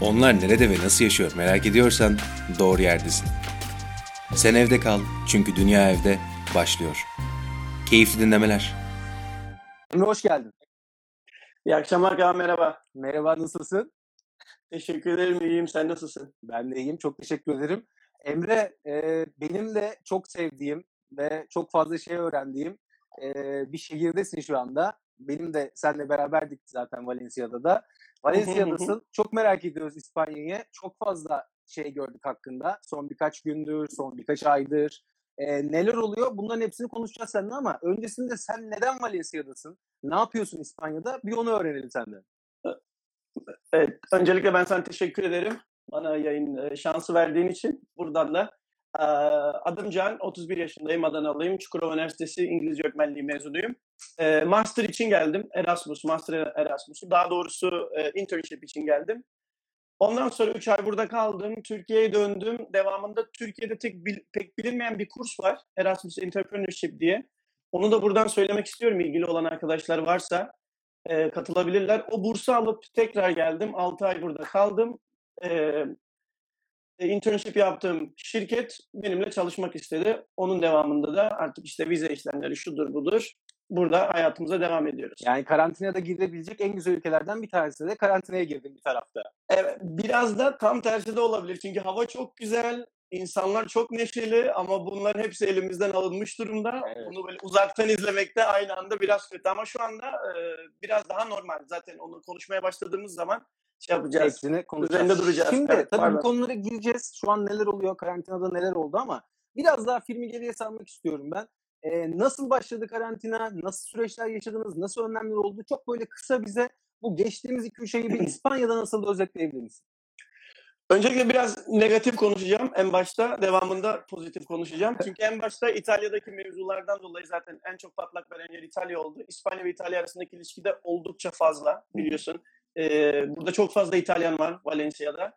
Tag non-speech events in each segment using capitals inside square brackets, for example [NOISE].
Onlar nerede ve nasıl yaşıyor merak ediyorsan doğru yerdesin. Sen evde kal çünkü dünya evde başlıyor. Keyifli dinlemeler. Emre hoş geldin. İyi akşamlar Kaan merhaba. Merhaba nasılsın? Teşekkür ederim iyiyim sen nasılsın? Ben de iyiyim çok teşekkür ederim. Emre e, benim de çok sevdiğim ve çok fazla şey öğrendiğim e, bir şehirdesin şu anda. Benim de seninle beraberdik zaten Valencia'da da. Valencia'dasın. çok merak ediyoruz İspanya'yı. Çok fazla şey gördük hakkında. Son birkaç gündür, son birkaç aydır. E, neler oluyor? Bunların hepsini konuşacağız seninle ama öncesinde sen neden Valencia'dasın? Ne yapıyorsun İspanya'da? Bir onu öğrenelim senden. Evet, öncelikle ben sana teşekkür ederim. Bana yayın şansı verdiğin için. Buradan da adım Can, 31 yaşındayım, Adanalıyım. Çukurova Üniversitesi İngilizce öğretmenliği mezunuyum. Master için geldim, Erasmus, Master Erasmus'u. Daha doğrusu internship için geldim. Ondan sonra 3 ay burada kaldım, Türkiye'ye döndüm. Devamında Türkiye'de tek pek bilinmeyen bir kurs var, Erasmus Entrepreneurship diye. Onu da buradan söylemek istiyorum ilgili olan arkadaşlar varsa katılabilirler. O bursu alıp tekrar geldim. 6 ay burada kaldım. İnternship yaptığım şirket benimle çalışmak istedi. Onun devamında da artık işte vize işlemleri şudur budur. Burada hayatımıza devam ediyoruz. Yani karantinada girebilecek en güzel ülkelerden bir tanesi de karantinaya girdim bir tarafta. Evet, biraz da tam tersi de olabilir. Çünkü hava çok güzel, İnsanlar çok neşeli ama bunların hepsi elimizden alınmış durumda. Evet. Bunu böyle uzaktan izlemekte aynı anda biraz kötü ama şu anda e, biraz daha normal. Zaten onu konuşmaya başladığımız zaman şey yapacağız. Hepsini konuşacağız. Üzerinde duracağız. Şimdi evet, tabii pardon. bu konulara gireceğiz. Şu an neler oluyor, karantinada neler oldu ama biraz daha filmi geriye sarmak istiyorum ben. Ee, nasıl başladı karantina? Nasıl süreçler yaşadınız? Nasıl önlemler oldu? Çok böyle kısa bize bu geçtiğimiz iki üç ayı bir [CLEARS THROAT] İspanya'da nasıl özetleyebilir misin? Öncelikle biraz negatif konuşacağım en başta. Devamında pozitif konuşacağım. Çünkü en başta İtalya'daki mevzulardan dolayı zaten en çok patlak veren yer İtalya oldu. İspanya ve İtalya arasındaki ilişki de oldukça fazla biliyorsun. Ee, burada çok fazla İtalyan var Valencia'da.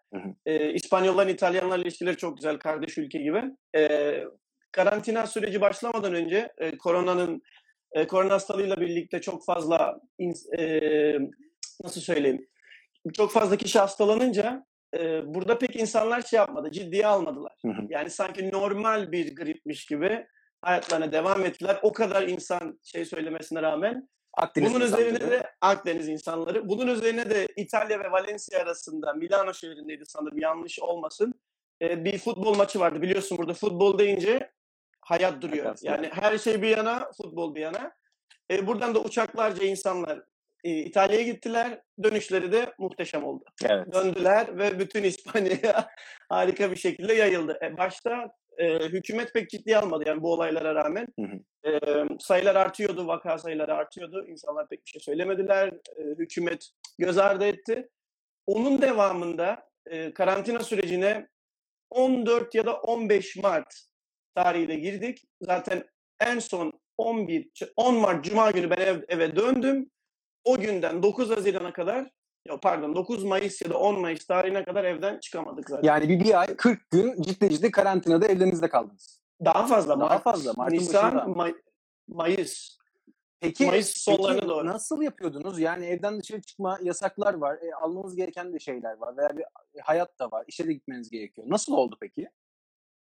Ee, İspanyolların İtalyanlarla ilişkileri çok güzel, kardeş ülke gibi. Ee, karantina süreci başlamadan önce e, koronanın e, korona hastalığıyla birlikte çok fazla e, nasıl söyleyeyim çok fazla kişi hastalanınca e, burada pek insanlar şey yapmadı, ciddiye almadılar. Hı hı. Yani sanki normal bir gripmiş gibi hayatlarına devam ettiler. O kadar insan şey söylemesine rağmen. Akdeniz bunun üzerine de Akdeniz insanları. Bunun üzerine de İtalya ve Valencia arasında Milano şehrindeydi sanırım yanlış olmasın. E, bir futbol maçı vardı. Biliyorsun burada futbol deyince hayat duruyor. Yani her şey bir yana, futbol bir yana. E, buradan da uçaklarca insanlar İtalya'ya gittiler. Dönüşleri de muhteşem oldu. Evet. Döndüler ve bütün İspanya'ya [LAUGHS] harika bir şekilde yayıldı. E, başta e, hükümet pek ciddiye almadı yani bu olaylara rağmen. Hı hı. E, sayılar artıyordu, vaka sayıları artıyordu. İnsanlar pek bir şey söylemediler. E, hükümet göz ardı etti. Onun devamında e, karantina sürecine 14 ya da 15 Mart tarihiyle girdik. Zaten en son 11 10 Mart Cuma günü ben ev, eve döndüm o günden 9 Haziran'a kadar ya pardon 9 Mayıs ya da 10 Mayıs tarihine kadar evden çıkamadık zaten. Yani bir, bir ay 40 gün ciddi ciddi karantinada evlerinizde kaldınız. Daha fazla. Daha Mart, fazla. Mart'ın Nisan, May, Mayıs. Peki, Mayıs sonlarına peki doğru. nasıl yapıyordunuz? Yani evden dışarı çıkma yasaklar var. E, almanız gereken de şeyler var. Veya bir hayat da var. İşe de gitmeniz gerekiyor. Nasıl oldu peki?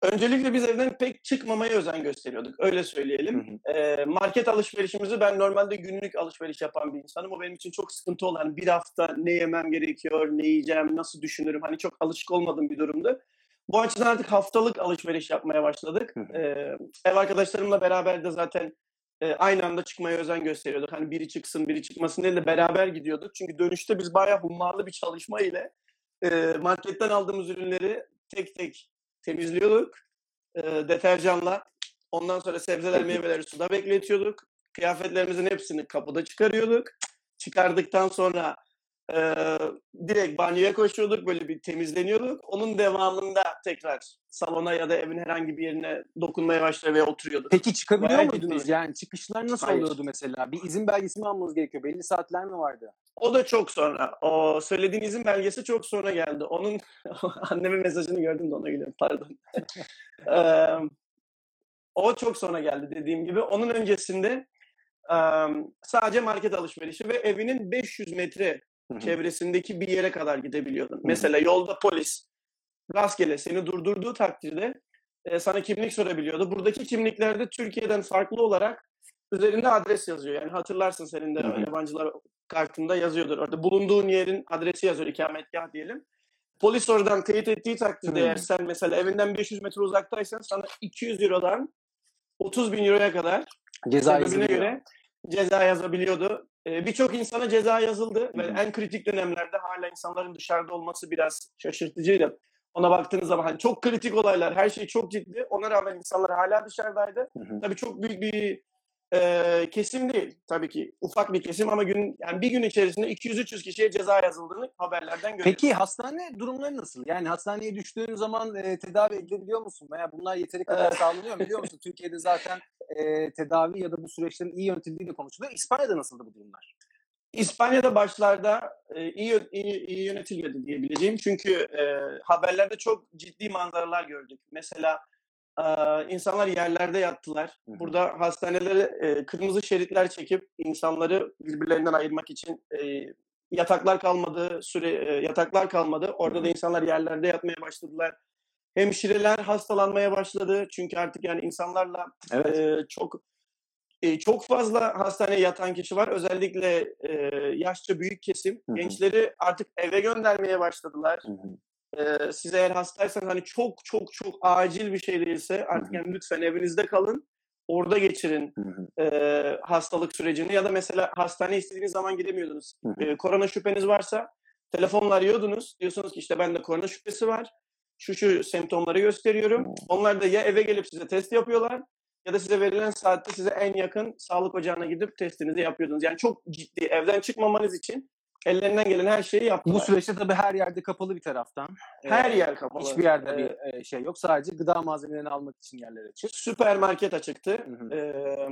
Öncelikle biz evden pek çıkmamaya özen gösteriyorduk. Öyle söyleyelim. Hı hı. E, market alışverişimizi ben normalde günlük alışveriş yapan bir insanım. O benim için çok sıkıntı olan. Bir hafta ne yemem gerekiyor, ne yiyeceğim, nasıl düşünürüm. Hani çok alışık olmadığım bir durumda. Bu açıdan artık haftalık alışveriş yapmaya başladık. Hı hı. E, ev arkadaşlarımla beraber de zaten e, aynı anda çıkmaya özen gösteriyorduk. Hani biri çıksın, biri çıkmasın değil de beraber gidiyorduk. Çünkü dönüşte biz bayağı hummalı bir çalışma ile e, marketten aldığımız ürünleri tek tek temizliyorduk e, deterjanla. Ondan sonra sebzeler, meyveleri suda bekletiyorduk. Kıyafetlerimizin hepsini kapıda çıkarıyorduk. Çıkardıktan sonra e, direkt banyoya koşuyorduk, böyle bir temizleniyorduk. Onun devamında tekrar salona ya da evin herhangi bir yerine dokunmaya başlıyor ve oturuyorduk. Peki çıkabiliyor Bayağı muydunuz? Ciddi. Yani çıkışlar nasıl Hayır. oluyordu mesela? Bir izin belgesi mi almanız gerekiyor? Belli saatler mi vardı? O da çok sonra. O söylediğin izin belgesi çok sonra geldi. Onun [LAUGHS] annemin mesajını gördüm de ona gidiyorum. Pardon. [LAUGHS] ee, o çok sonra geldi dediğim gibi. Onun öncesinde sadece market alışverişi ve evinin 500 metre Çevresindeki bir yere kadar gidebiliyordun. Mesela yolda polis rastgele seni durdurduğu takdirde e, sana kimlik sorabiliyordu. Buradaki kimliklerde Türkiye'den farklı olarak üzerinde adres yazıyor. Yani hatırlarsın senin de yabancılar kartında yazıyordur. Orada bulunduğun yerin adresi yazıyor ikametgah diyelim. Polis oradan teyit ettiği takdirde eğer sen mesela evinden 500 metre uzaktaysan sana 200 Euro'dan 30 bin Euro'ya kadar Ceza göre ceza yazabiliyordu. Ee, Birçok insana ceza yazıldı ve en kritik dönemlerde hala insanların dışarıda olması biraz şaşırtıcıydı. Ona baktığınız zaman hani çok kritik olaylar, her şey çok ciddi. Ona rağmen insanlar hala dışarıdaydı. Hı hı. Tabii çok büyük bir e, kesim değil tabii ki. Ufak bir kesim ama gün yani bir gün içerisinde 200-300 kişiye ceza yazıldığını haberlerden görüyoruz. Peki hastane durumları nasıl? Yani hastaneye düştüğün zaman e, tedavi edilebiliyor musun? Veya bunlar yeteri kadar sağlanıyor mu? Biliyor musun? Türkiye'de zaten e, tedavi ya da bu süreçlerin iyi yönetildiği de konuşuluyor. İspanya'da nasıldı bu durumlar? İspanya'da başlarda e, iyi, iyi, iyi yönetilmedi diyebileceğim. Çünkü e, haberlerde çok ciddi manzaralar gördük. Mesela e, insanlar yerlerde yattılar. Burada hastanelere e, kırmızı şeritler çekip insanları birbirlerinden ayırmak için e, yataklar kalmadı, süre e, yataklar kalmadı. Orada da insanlar yerlerde yatmaya başladılar. Hemşireler hastalanmaya başladı. Çünkü artık yani insanlarla Evet. ee, çok e, çok fazla hastaneye yatan kişi var. Özellikle e, yaşça büyük kesim. Gençleri artık eve göndermeye başladılar. Ee, siz eğer hastaysanız hani çok çok çok acil bir şey değilse artık yani lütfen evinizde kalın. Orada geçirin Hı hı. e, hastalık sürecini ya da mesela hastaneye istediğiniz zaman gidemiyordunuz. Hı. E, korona şüpheniz varsa telefonla arıyordunuz. Diyorsunuz ki işte bende korona şüphesi var. Şu şu semptomları gösteriyorum. Onlar da ya eve gelip size test yapıyorlar ya da size verilen saatte size en yakın sağlık ocağına gidip testinizi yapıyordunuz. Yani çok ciddi evden çıkmamanız için ellerinden gelen her şeyi yaptılar. Bu süreçte tabii her yerde kapalı bir taraftan. her Ee, yer kapalı. Hiçbir yerde Ee, bir e, şey yok. Sadece gıda malzemelerini almak için yerler açık. süpermarket açıktı. Hı hı. Ee,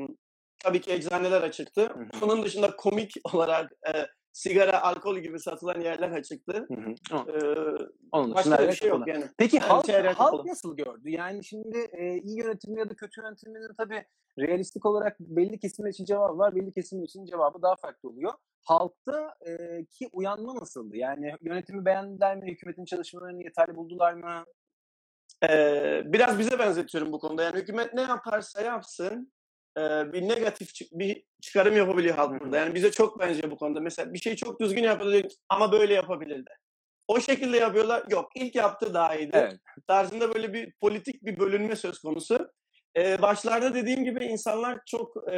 tabii ki eczaneler açıktı. Hı hı. Onun dışında komik [LAUGHS] olarak e, sigara, alkol gibi satılan yerler açıktı. Hı hı. Ee, Onun başka bir şey yok kapalı. yani. Peki Yani halk, halk kapalı. nasıl gördü? Yani şimdi e, iyi yönetim ya da kötü yönetiminin tabii realistik olarak belli kesimler için cevabı var, belli kesimler için cevabı daha farklı oluyor. Halkta e, ki uyanma nasıldı? Yani yönetimi beğendiler mi? Hükümetin çalışmalarını yeterli buldular mı? Ee, biraz bize benzetiyorum bu konuda. Yani hükümet ne yaparsa yapsın e, bir negatif bir çıkarım yapabiliyor halk burada. Yani bize çok benziyor bu konuda. Mesela bir şey çok düzgün yapılıyor ama böyle yapabilirdi. O şekilde yapıyorlar. Yok ilk yaptığı daha iyiydi. Evet. tarzında böyle bir politik bir bölünme söz konusu. Ee, başlarda dediğim gibi insanlar çok e,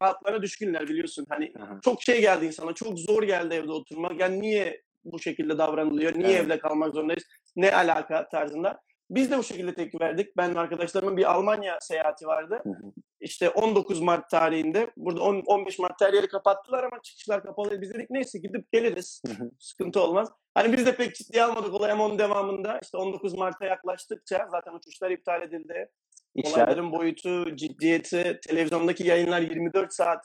rahatlara düşkünler biliyorsun. Hani hı. çok şey geldi insana, çok zor geldi evde oturmak. Yani niye bu şekilde davranılıyor, niye Evet. evde kalmak zorundayız, ne alaka tarzında. Biz de bu şekilde tepki verdik. Ben arkadaşlarımın bir Almanya seyahati vardı. Hı hı. İşte 19 Mart tarihinde. Burada 10, 15 Mart'ta her yeri kapattılar ama çıkışlar kapalı. Biz dedik neyse gidip geliriz. Sıkıntı olmaz. Hani biz de pek ciddiye almadık olay ama onun devamında işte 19 Mart'a yaklaştıkça zaten uçuşlar iptal edildi. İşler. Olayların boyutu, ciddiyeti, televizyondaki yayınlar 24 saat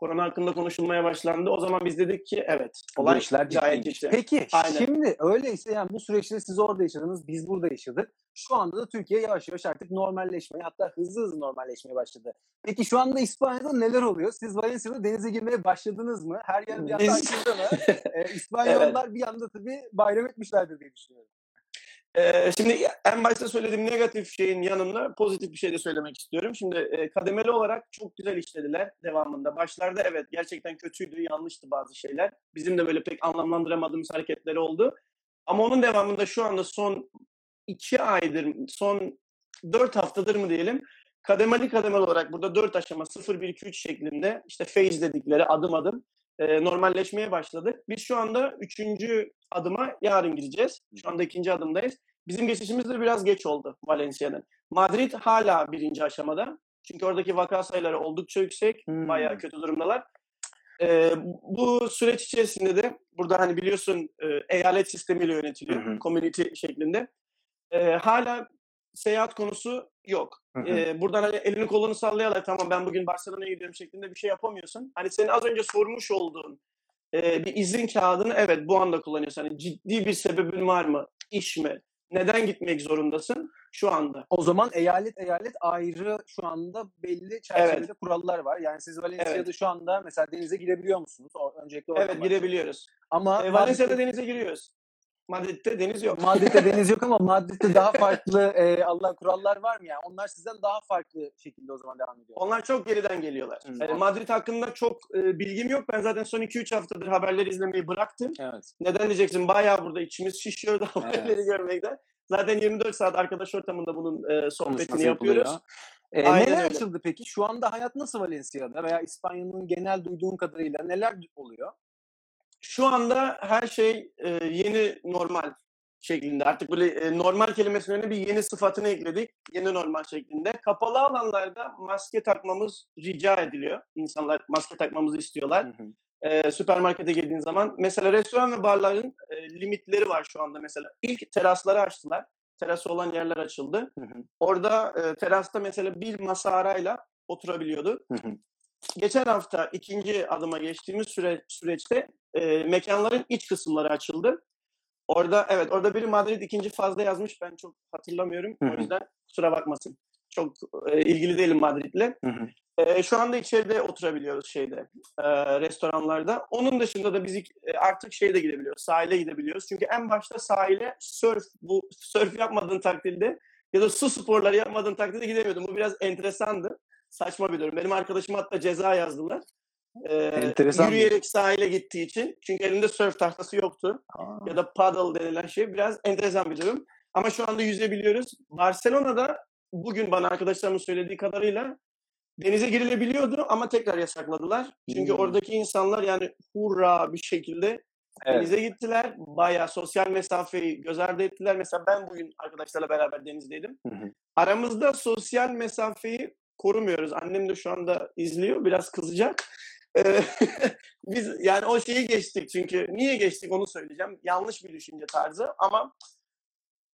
korona hakkında konuşulmaya başlandı. O zaman biz dedik ki evet Bu olay işler gayet ciddi. Peki Aynen. şimdi öyleyse yani bu süreçte siz orada yaşadınız, biz burada yaşadık. Şu anda da Türkiye yavaş yavaş artık normalleşmeye hatta hızlı hızlı normalleşmeye başladı. Peki şu anda İspanya'da neler oluyor? Siz Valencia'da denize girmeye başladınız mı? Her yer bir anda Biz- açıldı mı? [LAUGHS] Ee, İspanyollar bir anda tabii bayram etmişlerdir diye düşünüyorum. Şimdi en başta söylediğim negatif şeyin yanında pozitif bir şey de söylemek istiyorum. Şimdi e, kademeli olarak çok güzel işlediler devamında. Başlarda evet gerçekten kötüydü, yanlıştı bazı şeyler. Bizim de böyle pek anlamlandıramadığımız hareketleri oldu. Ama onun devamında şu anda son iki aydır, son dört haftadır mı diyelim, kademeli kademeli olarak burada dört aşama 0, 1, 2, 3 şeklinde işte phase dedikleri adım adım e, normalleşmeye başladık. Biz şu anda üçüncü adıma yarın gireceğiz. Şu anda ikinci adımdayız. Bizim geçişimiz de biraz geç oldu Valencia'nın. Madrid hala birinci aşamada. Çünkü oradaki vaka sayıları oldukça yüksek. Hmm. Bayağı kötü durumdalar. Ee, bu süreç içerisinde de burada hani biliyorsun e, eyalet sistemiyle yönetiliyor. Hı hı. Community şeklinde. Ee, hala seyahat konusu yok. Hı hı. Ee, buradan hani elini kolunu sallayarak tamam ben bugün Barcelona'ya gidiyorum şeklinde bir şey yapamıyorsun. Hani senin az önce sormuş olduğun e, bir izin kağıdını evet bu anda kullanıyorsun. Hani ciddi bir sebebin var mı? İş mi? Neden gitmek zorundasın? Şu anda. O zaman eyalet eyalet ayrı şu anda belli çerçevede kurallar var. Yani siz Valencia'da Evet. şu anda mesela denize girebiliyor musunuz? O, öncelikle Evet girebiliyoruz. Ama E, Valencia'da denize giriyoruz. Madrid'de deniz yok. Madrid'de [LAUGHS] deniz yok ama Madrid'de daha farklı e, Allah kurallar var mı yani? Onlar sizden daha farklı şekilde o zaman devam ediyor. Onlar çok geriden geliyorlar. Hı. E, Madrid hakkında çok e, bilgim yok. Ben zaten son 2-3 haftadır haberleri izlemeyi bıraktım. Evet. Neden diyeceksin? Bayağı burada içimiz şişiyor da [LAUGHS] haberleri görmekten. Zaten 24 saat arkadaş ortamında bunun e, sohbetini yapıyoruz. E, Aynen neler öyle. açıldı peki? Şu anda hayat nasıl Valencia'da veya İspanya'nın genel duyduğun kadarıyla neler oluyor? Şu anda her şey e, yeni normal şeklinde. Artık böyle e, normal kelimesinin önüne bir yeni sıfatını ekledik. Yeni normal şeklinde. Kapalı alanlarda maske takmamız rica ediliyor. İnsanlar maske takmamızı istiyorlar. E, süpermarkete girdiğin zaman. Mesela restoran ve barların e, limitleri var şu anda mesela. İlk terasları açtılar. Terası olan yerler açıldı. Orada e, terasta mesela bir masa arayla oturabiliyordu. Geçen hafta ikinci adıma geçtiğimiz süre, süreçte e, mekanların iç kısımları açıldı. Orada evet orada biri Madrid ikinci fazla yazmış ben çok hatırlamıyorum. Hı O yüzden kusura bakmasın. Çok e, ilgili değilim Madrid'le. E, şu anda içeride oturabiliyoruz şeyde e, restoranlarda. Onun dışında da biz e, artık şeyde gidebiliyoruz. Sahile gidebiliyoruz. Çünkü en başta sahile surf bu surf yapmadığın takdirde ya da su sporları yapmadığın takdirde gidemiyordum. Bu biraz enteresandı. Saçma bir durum. Benim arkadaşım hatta ceza yazdılar. E, Enteresan yürüyerek sahile gittiği için. Çünkü elinde surf tahtası yoktu. Ya da paddle denilen şey biraz enteresan bir durum. Ama şu anda yüzebiliyoruz. Barcelona'da bugün bana arkadaşlarımın söylediği kadarıyla denize girilebiliyordu ama tekrar yasakladılar. Çünkü Hmm. oradaki insanlar yani hurra bir şekilde Evet. denize gittiler. Bayağı sosyal mesafeyi göz ardı ettiler. Mesela ben bugün arkadaşlarla beraber denizdeydim. Hı hı. Aramızda sosyal mesafeyi korumuyoruz. Annem de şu anda izliyor. Biraz kızacak. Ee, [LAUGHS] Biz yani o şeyi geçtik çünkü niye geçtik onu söyleyeceğim. Yanlış bir düşünce tarzı ama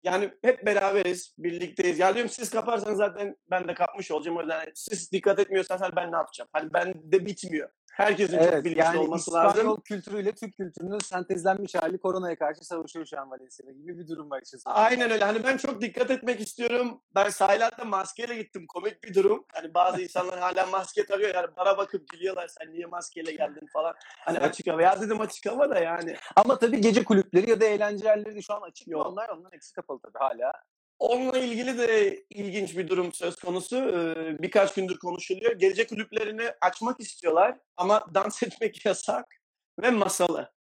yani hep beraberiz, birlikteyiz. Ya diyorum siz kaparsanız zaten ben de kapmış olacağım. O yüzden siz dikkat etmiyorsanız hani ben ne yapacağım? Hani ben de bitmiyor. Herkesin çok Evet, bilinçli yani olması İspanyol lazım. kültürüyle Türk kültürünün sentezlenmiş hali koronaya karşı savaşıyor şu an Valencia'da gibi bir durum var işte. Aynen öyle. Hani ben çok dikkat etmek istiyorum. Ben sahile hatta maskeyle gittim. Komik bir durum. Hani bazı insanlar hala maske takıyor. Yani bana bakıp gülüyorlar. Sen niye maskeyle geldin falan. Hani açık hava. Ya dedim açık hava da yani. Ama tabii gece kulüpleri ya da eğlence yerleri de şu an açık? Yok. Onlar onlar hepsi kapalı tabii hala. Onunla ilgili de ilginç bir durum söz konusu. Ee, Birkaç gündür konuşuluyor. Gece kulüplerini açmak istiyorlar ama dans [LAUGHS] etmek yasak ve masalı.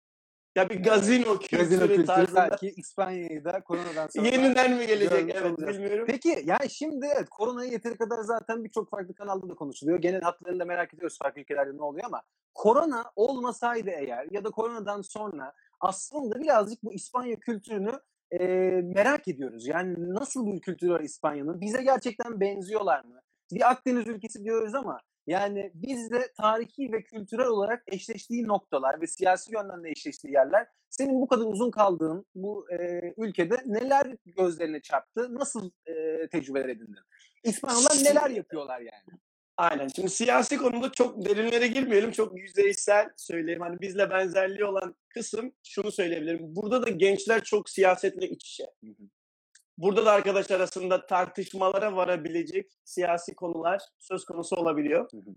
Ya bir gazino kültürü, Gazino kültürü tarzında. belki İspanya'yı da koronadan sonra Yeniden mi gelecek? Evet olacağız. bilmiyorum. Peki yani şimdi evet koronayı yeteri kadar zaten birçok farklı kanalda da konuşuluyor. Genel hatlarını da merak ediyoruz farklı ülkelerde ne oluyor ama korona olmasaydı eğer ya da koronadan sonra aslında birazcık bu İspanya kültürünü e, merak ediyoruz. Yani nasıl bir kültürü var İspanya'nın? Bize gerçekten benziyorlar mı? Bir Akdeniz ülkesi diyoruz ama yani bizde tarihi ve kültürel olarak eşleştiği noktalar ve siyasi yönden de eşleştiği yerler senin bu kadar uzun kaldığın bu e, ülkede neler gözlerine çarptı? Nasıl e, tecrübeler edindin? İspanyollar neler yapıyorlar yani? Aynen. Şimdi siyasi konuda çok derinlere girmeyelim. Çok yüzeysel söyleyeyim. Hani bizle benzerliği olan kısım şunu söyleyebilirim. Burada da gençler çok siyasetle iç içe. Burada da arkadaş arasında tartışmalara varabilecek siyasi konular söz konusu olabiliyor. Hı hı.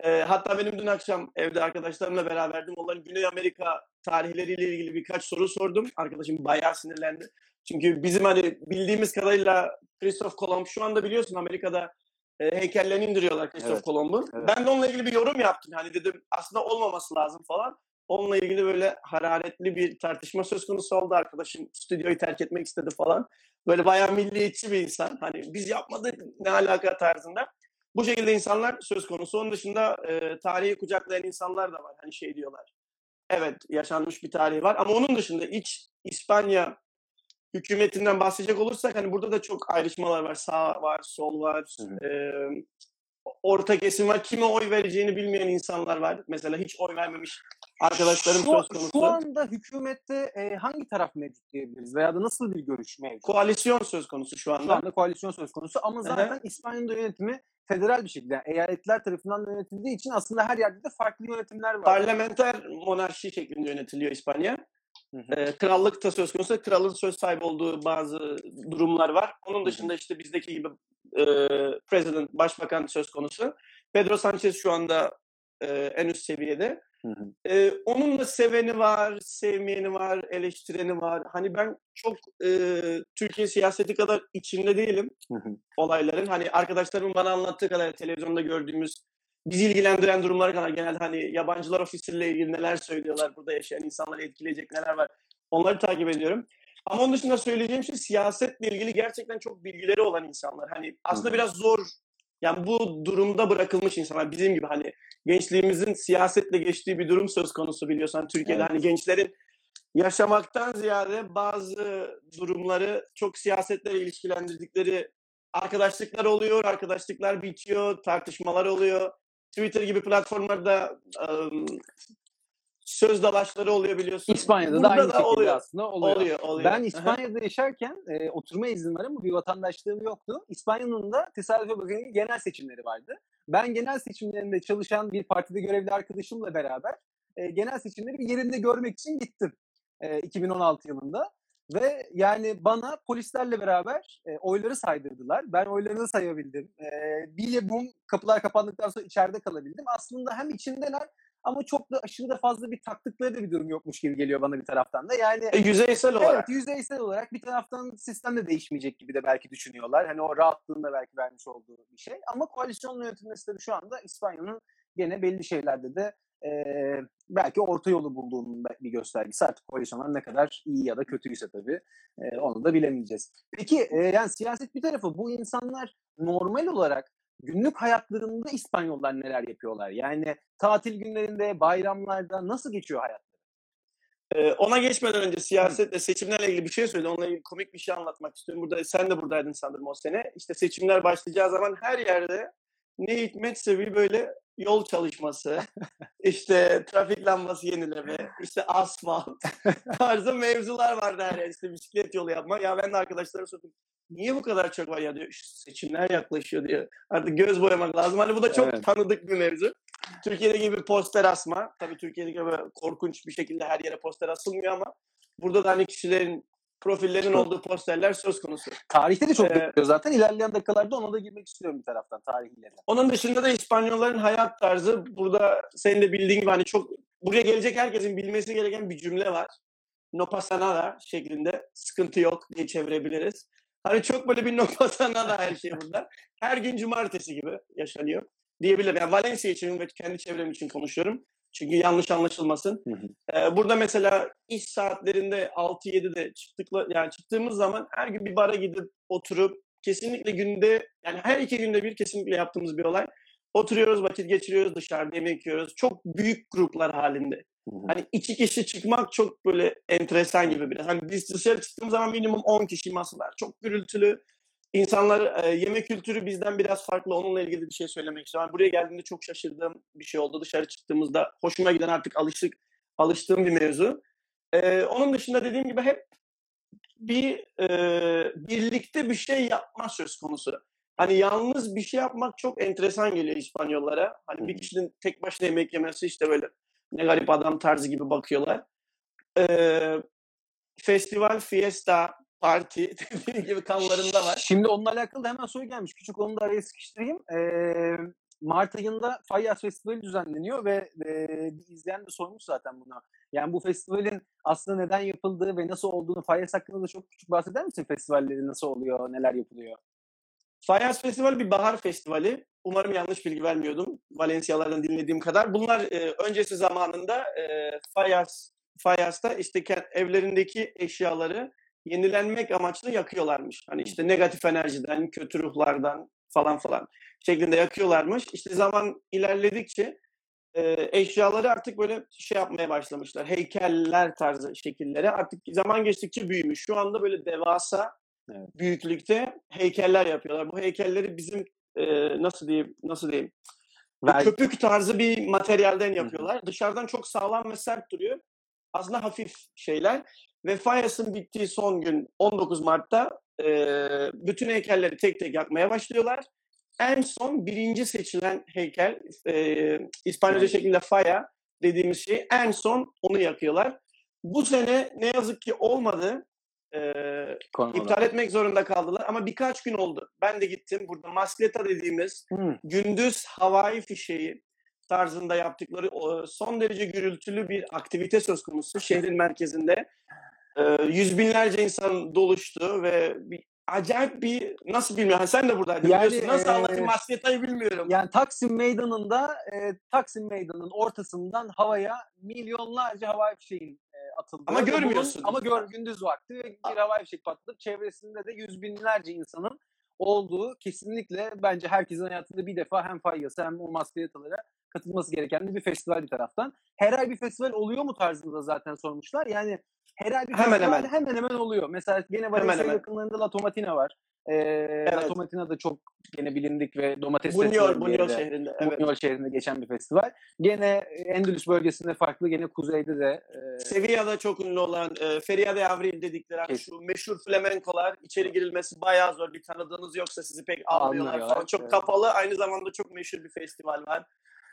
Ee, hatta benim dün akşam evde arkadaşlarımla beraberdim. Onların Güney Amerika tarihleriyle ilgili birkaç soru sordum. Arkadaşım bayağı sinirlendi. Çünkü bizim hani bildiğimiz kadarıyla Christoph Kolomb şu anda biliyorsun Amerika'da e, heykellerini indiriyorlar Christoph Evet, Kolomb'un. evet. Ben de onunla ilgili bir yorum yaptım. Hani dedim aslında olmaması lazım falan. Onunla ilgili böyle hararetli bir tartışma söz konusu oldu. Arkadaşım stüdyoyu terk etmek istedi falan. Böyle bayağı milliyetçi bir insan. Hani biz yapmadık ne alaka tarzında. Bu şekilde insanlar söz konusu. Onun dışında e, tarihi kucaklayan insanlar da var. Hani şey diyorlar. Evet yaşanmış bir tarihi var. Ama onun dışında iç İspanya hükümetinden bahsedecek olursak hani burada da çok ayrışmalar var. Sağ var, sol var. Hı e, orta kesim var. Kime oy vereceğini bilmeyen insanlar var. Mesela hiç oy vermemiş arkadaşlarım şu, söz konusu. şu anda hükümette e, hangi taraf mevcut diyebiliriz? Veya da nasıl bir görüş mevcut? Koalisyon söz konusu şu anda. Şu anda koalisyon söz konusu ama zaten İspanya'nın da yönetimi federal bir şekilde. Yani eyaletler tarafından yönetildiği için aslında her yerde de farklı yönetimler var. Parlamenter monarşi şeklinde yönetiliyor İspanya. E, krallık da söz konusu. Kralın söz sahibi olduğu bazı durumlar var. Onun dışında işte bizdeki gibi e, president, başbakan söz konusu. Pedro Sanchez şu anda e, en üst seviyede. Hı hı. Onun da seveni var, sevmeyeni var, eleştireni var. Hani ben çok e, Türkiye siyaseti kadar içinde değilim Hı olayların. Hani arkadaşlarımın bana anlattığı kadar televizyonda gördüğümüz bizi ilgilendiren durumlara kadar genelde hani yabancılar ofisiyle ilgili neler söylüyorlar, burada yaşayan insanları etkileyecek neler var. Onları takip ediyorum. Ama onun dışında söyleyeceğim şey siyasetle ilgili gerçekten çok bilgileri olan insanlar. Hani aslında biraz zor yani bu durumda bırakılmış insanlar bizim gibi hani gençliğimizin siyasetle geçtiği bir durum söz konusu biliyorsan Türkiye'de Evet. hani gençlerin yaşamaktan ziyade bazı durumları çok siyasetle ilişkilendirdikleri arkadaşlıklar oluyor, arkadaşlıklar bitiyor, tartışmalar oluyor. Twitter gibi platformlarda ım, söz dalaşları oluyor biliyorsun. İspanya'da da Burada aynı şekilde oluyor. aslında oluyor. Oluyor, oluyor. Ben. İspanya'da yaşarken e, oturma iznim var ama bir vatandaşlığım yoktu. İspanya'nın da tesadüfe bakın genel seçimleri vardı. Ben genel seçimlerinde çalışan bir partide görevli arkadaşımla beraber e, genel seçimleri yerinde görmek için gittim e, 2016 yılında. Ve yani bana polislerle beraber e, oyları saydırdılar. Ben oylarını sayabildim. E, bir bum kapılar kapandıktan sonra içeride kalabildim. Aslında hem içindeler ama çok da aşırı da fazla bir taktıkları da bir durum yokmuş gibi geliyor bana bir taraftan da. Yani E, yüzeysel olarak. Evet yüzeysel olarak bir taraftan sistem de değişmeyecek gibi de belki düşünüyorlar. Hani o rahatlığın da belki vermiş olduğu bir şey. Ama koalisyonla yönetilmesi şu anda İspanya'nın gene belli şeylerde de e, belki orta yolu bulduğunun bir göstergesi. Artık koalisyonlar ne kadar iyi ya da kötüyse tabii e, onu da bilemeyeceğiz. Peki e, yani siyaset bir tarafı bu insanlar normal olarak günlük hayatlarında İspanyollar neler yapıyorlar? Yani tatil günlerinde, bayramlarda nasıl geçiyor hayat? Ona geçmeden önce siyasetle seçimlerle ilgili bir şey söyledi. Onunla ilgili komik bir şey anlatmak istiyorum. Burada sen de buradaydın sanırım o sene. İşte seçimler başlayacağı zaman her yerde ne hikmetse bir böyle yol çalışması, [LAUGHS] işte trafik lambası yenileme, işte asfalt [LAUGHS] tarzı mevzular vardı her yerde. İşte bisiklet yolu yapma. Ya ben de arkadaşlara sordum. Niye bu kadar çok var ya diyor. "İşte seçimler yaklaşıyor diyor. Artık göz boyamak lazım. Hani bu da çok Evet. tanıdık bir mevzu. Türkiye'de gibi poster asma. Tabii Türkiye'de gibi korkunç bir şekilde her yere poster asılmıyor ama burada da hani kişilerin profillerinin Çok. olduğu posterler söz konusu. Tarihte de çok Ee, bekliyor zaten. İlerleyen dakikalarda ona da girmek istiyorum bir taraftan tarihiyle. Onun dışında da İspanyolların hayat tarzı burada senin de bildiğin gibi hani çok buraya gelecek herkesin bilmesi gereken bir cümle var. No pasa nada şeklinde sıkıntı yok diye çevirebiliriz. Hani çok böyle bir [LAUGHS] no pasa nada her şey burada. Her gün cumartesi gibi yaşanıyor diyebilirim. Yani Valencia için ve kendi çevrem için konuşuyorum. Çünkü yanlış anlaşılmasın. Ee, burada mesela iş saatlerinde 6-7'de çıktıkla yani çıktığımız zaman her gün bir bara gidip oturup kesinlikle günde yani her iki günde bir kesinlikle yaptığımız bir olay. Oturuyoruz, vakit geçiriyoruz, dışarıda yemek yiyoruz. Çok büyük gruplar halinde. Hı hı. Hani iki kişi çıkmak çok böyle enteresan gibi biraz. Hani biz dışarı çıktığımız zaman minimum 10 kişi masalar. Çok gürültülü. İnsanlar e, yemek kültürü bizden biraz farklı. Onunla ilgili bir şey söylemek istiyorum. Buraya geldiğimde çok şaşırdığım bir şey oldu. Dışarı çıktığımızda hoşuma giden artık alıştık, alıştığım bir mevzu. E, onun dışında dediğim gibi hep bir e, birlikte bir şey yapma söz konusu. Hani yalnız bir şey yapmak çok enteresan geliyor İspanyollara. Hani bir kişinin tek başına yemek yemesi işte böyle ne garip adam tarzı gibi bakıyorlar. Ee, festival, fiesta, parti [LAUGHS] dediğim gibi kanlarında var. Şimdi onunla alakalı da hemen soru gelmiş. Küçük onu da araya sıkıştırayım. Ee, Mart ayında Fayyaz Festivali düzenleniyor ve e, bir izleyen de sormuş zaten buna. Yani bu festivalin aslında neden yapıldığı ve nasıl olduğunu Fayyaz hakkında da çok küçük bahseder misin? Festivalleri nasıl oluyor, neler yapılıyor? Fayas Festival bir bahar festivali. Umarım yanlış bilgi vermiyordum. Valencialardan dinlediğim kadar. Bunlar e, öncesi zamanında e, Fayas, Fayas'ta işte evlerindeki eşyaları yenilenmek amaçlı yakıyorlarmış. Hani işte negatif enerjiden, kötü ruhlardan falan falan şeklinde yakıyorlarmış. İşte zaman ilerledikçe e, eşyaları artık böyle şey yapmaya başlamışlar. Heykeller tarzı şekillere. Artık zaman geçtikçe büyümüş. Şu anda böyle devasa Evet. büyüklükte heykeller yapıyorlar. Bu heykelleri bizim e, nasıl diyeyim nasıl diyeyim Ver- köpük tarzı bir materyalden hı. yapıyorlar. Dışarıdan çok sağlam ve sert duruyor. Aslında hafif şeyler. Ve Fayas'ın bittiği son gün 19 Mart'ta e, bütün heykelleri tek tek yakmaya başlıyorlar. En son birinci seçilen heykel e, İspanyolca Evet. şeklinde Faya dediğimiz şey en son onu yakıyorlar. Bu sene ne yazık ki olmadı. Ee, iptal etmek zorunda kaldılar ama birkaç gün oldu. Ben de gittim. Burada Masleta dediğimiz Hı. gündüz havai fişeği tarzında yaptıkları son derece gürültülü bir aktivite söz konusu şehrin merkezinde. Ee, yüz binlerce insan doluştu ve bir acayip bir nasıl bilmiyorum. Ha, Sen de buradaydın Yani, biliyorsun. Nasıl e, anlatayım Masleta'yı bilmiyorum. Yani Taksim Meydanı'nda e, Taksim Meydanı'nın ortasından havaya milyonlarca havai fişeğin e, atıldığı. Ama bunun- görmüyorsun. Ama gör, gündüz vakti ve bir havai fişek patladı. Çevresinde de yüz binlerce insanın olduğu kesinlikle bence herkesin hayatında bir defa hem Fayyas'a hem o maskeyatalara katılması gereken bir festival bir taraftan. Her ay bir festival oluyor mu tarzında zaten sormuşlar. Yani her bir Hemen hemen. hemen hemen oluyor. Mesela gene Valencia yakınlarında La Tomatina var. Ee, La Evet. Tomatina da çok gene bilindik ve domates Bunyol, Bunyol şehrinde. Evet. Bunyol şehrinde geçen bir festival. Gene Endülüs bölgesinde farklı, gene kuzeyde de e, Sevilla'da çok ünlü olan e, Feria de Avril dedikleri hani şu meşhur flamenkolar içeri girilmesi bayağı zor. Bir tanıdığınız yoksa sizi pek almıyorlar falan. Çok evet. kapalı. Aynı zamanda çok meşhur bir festival var.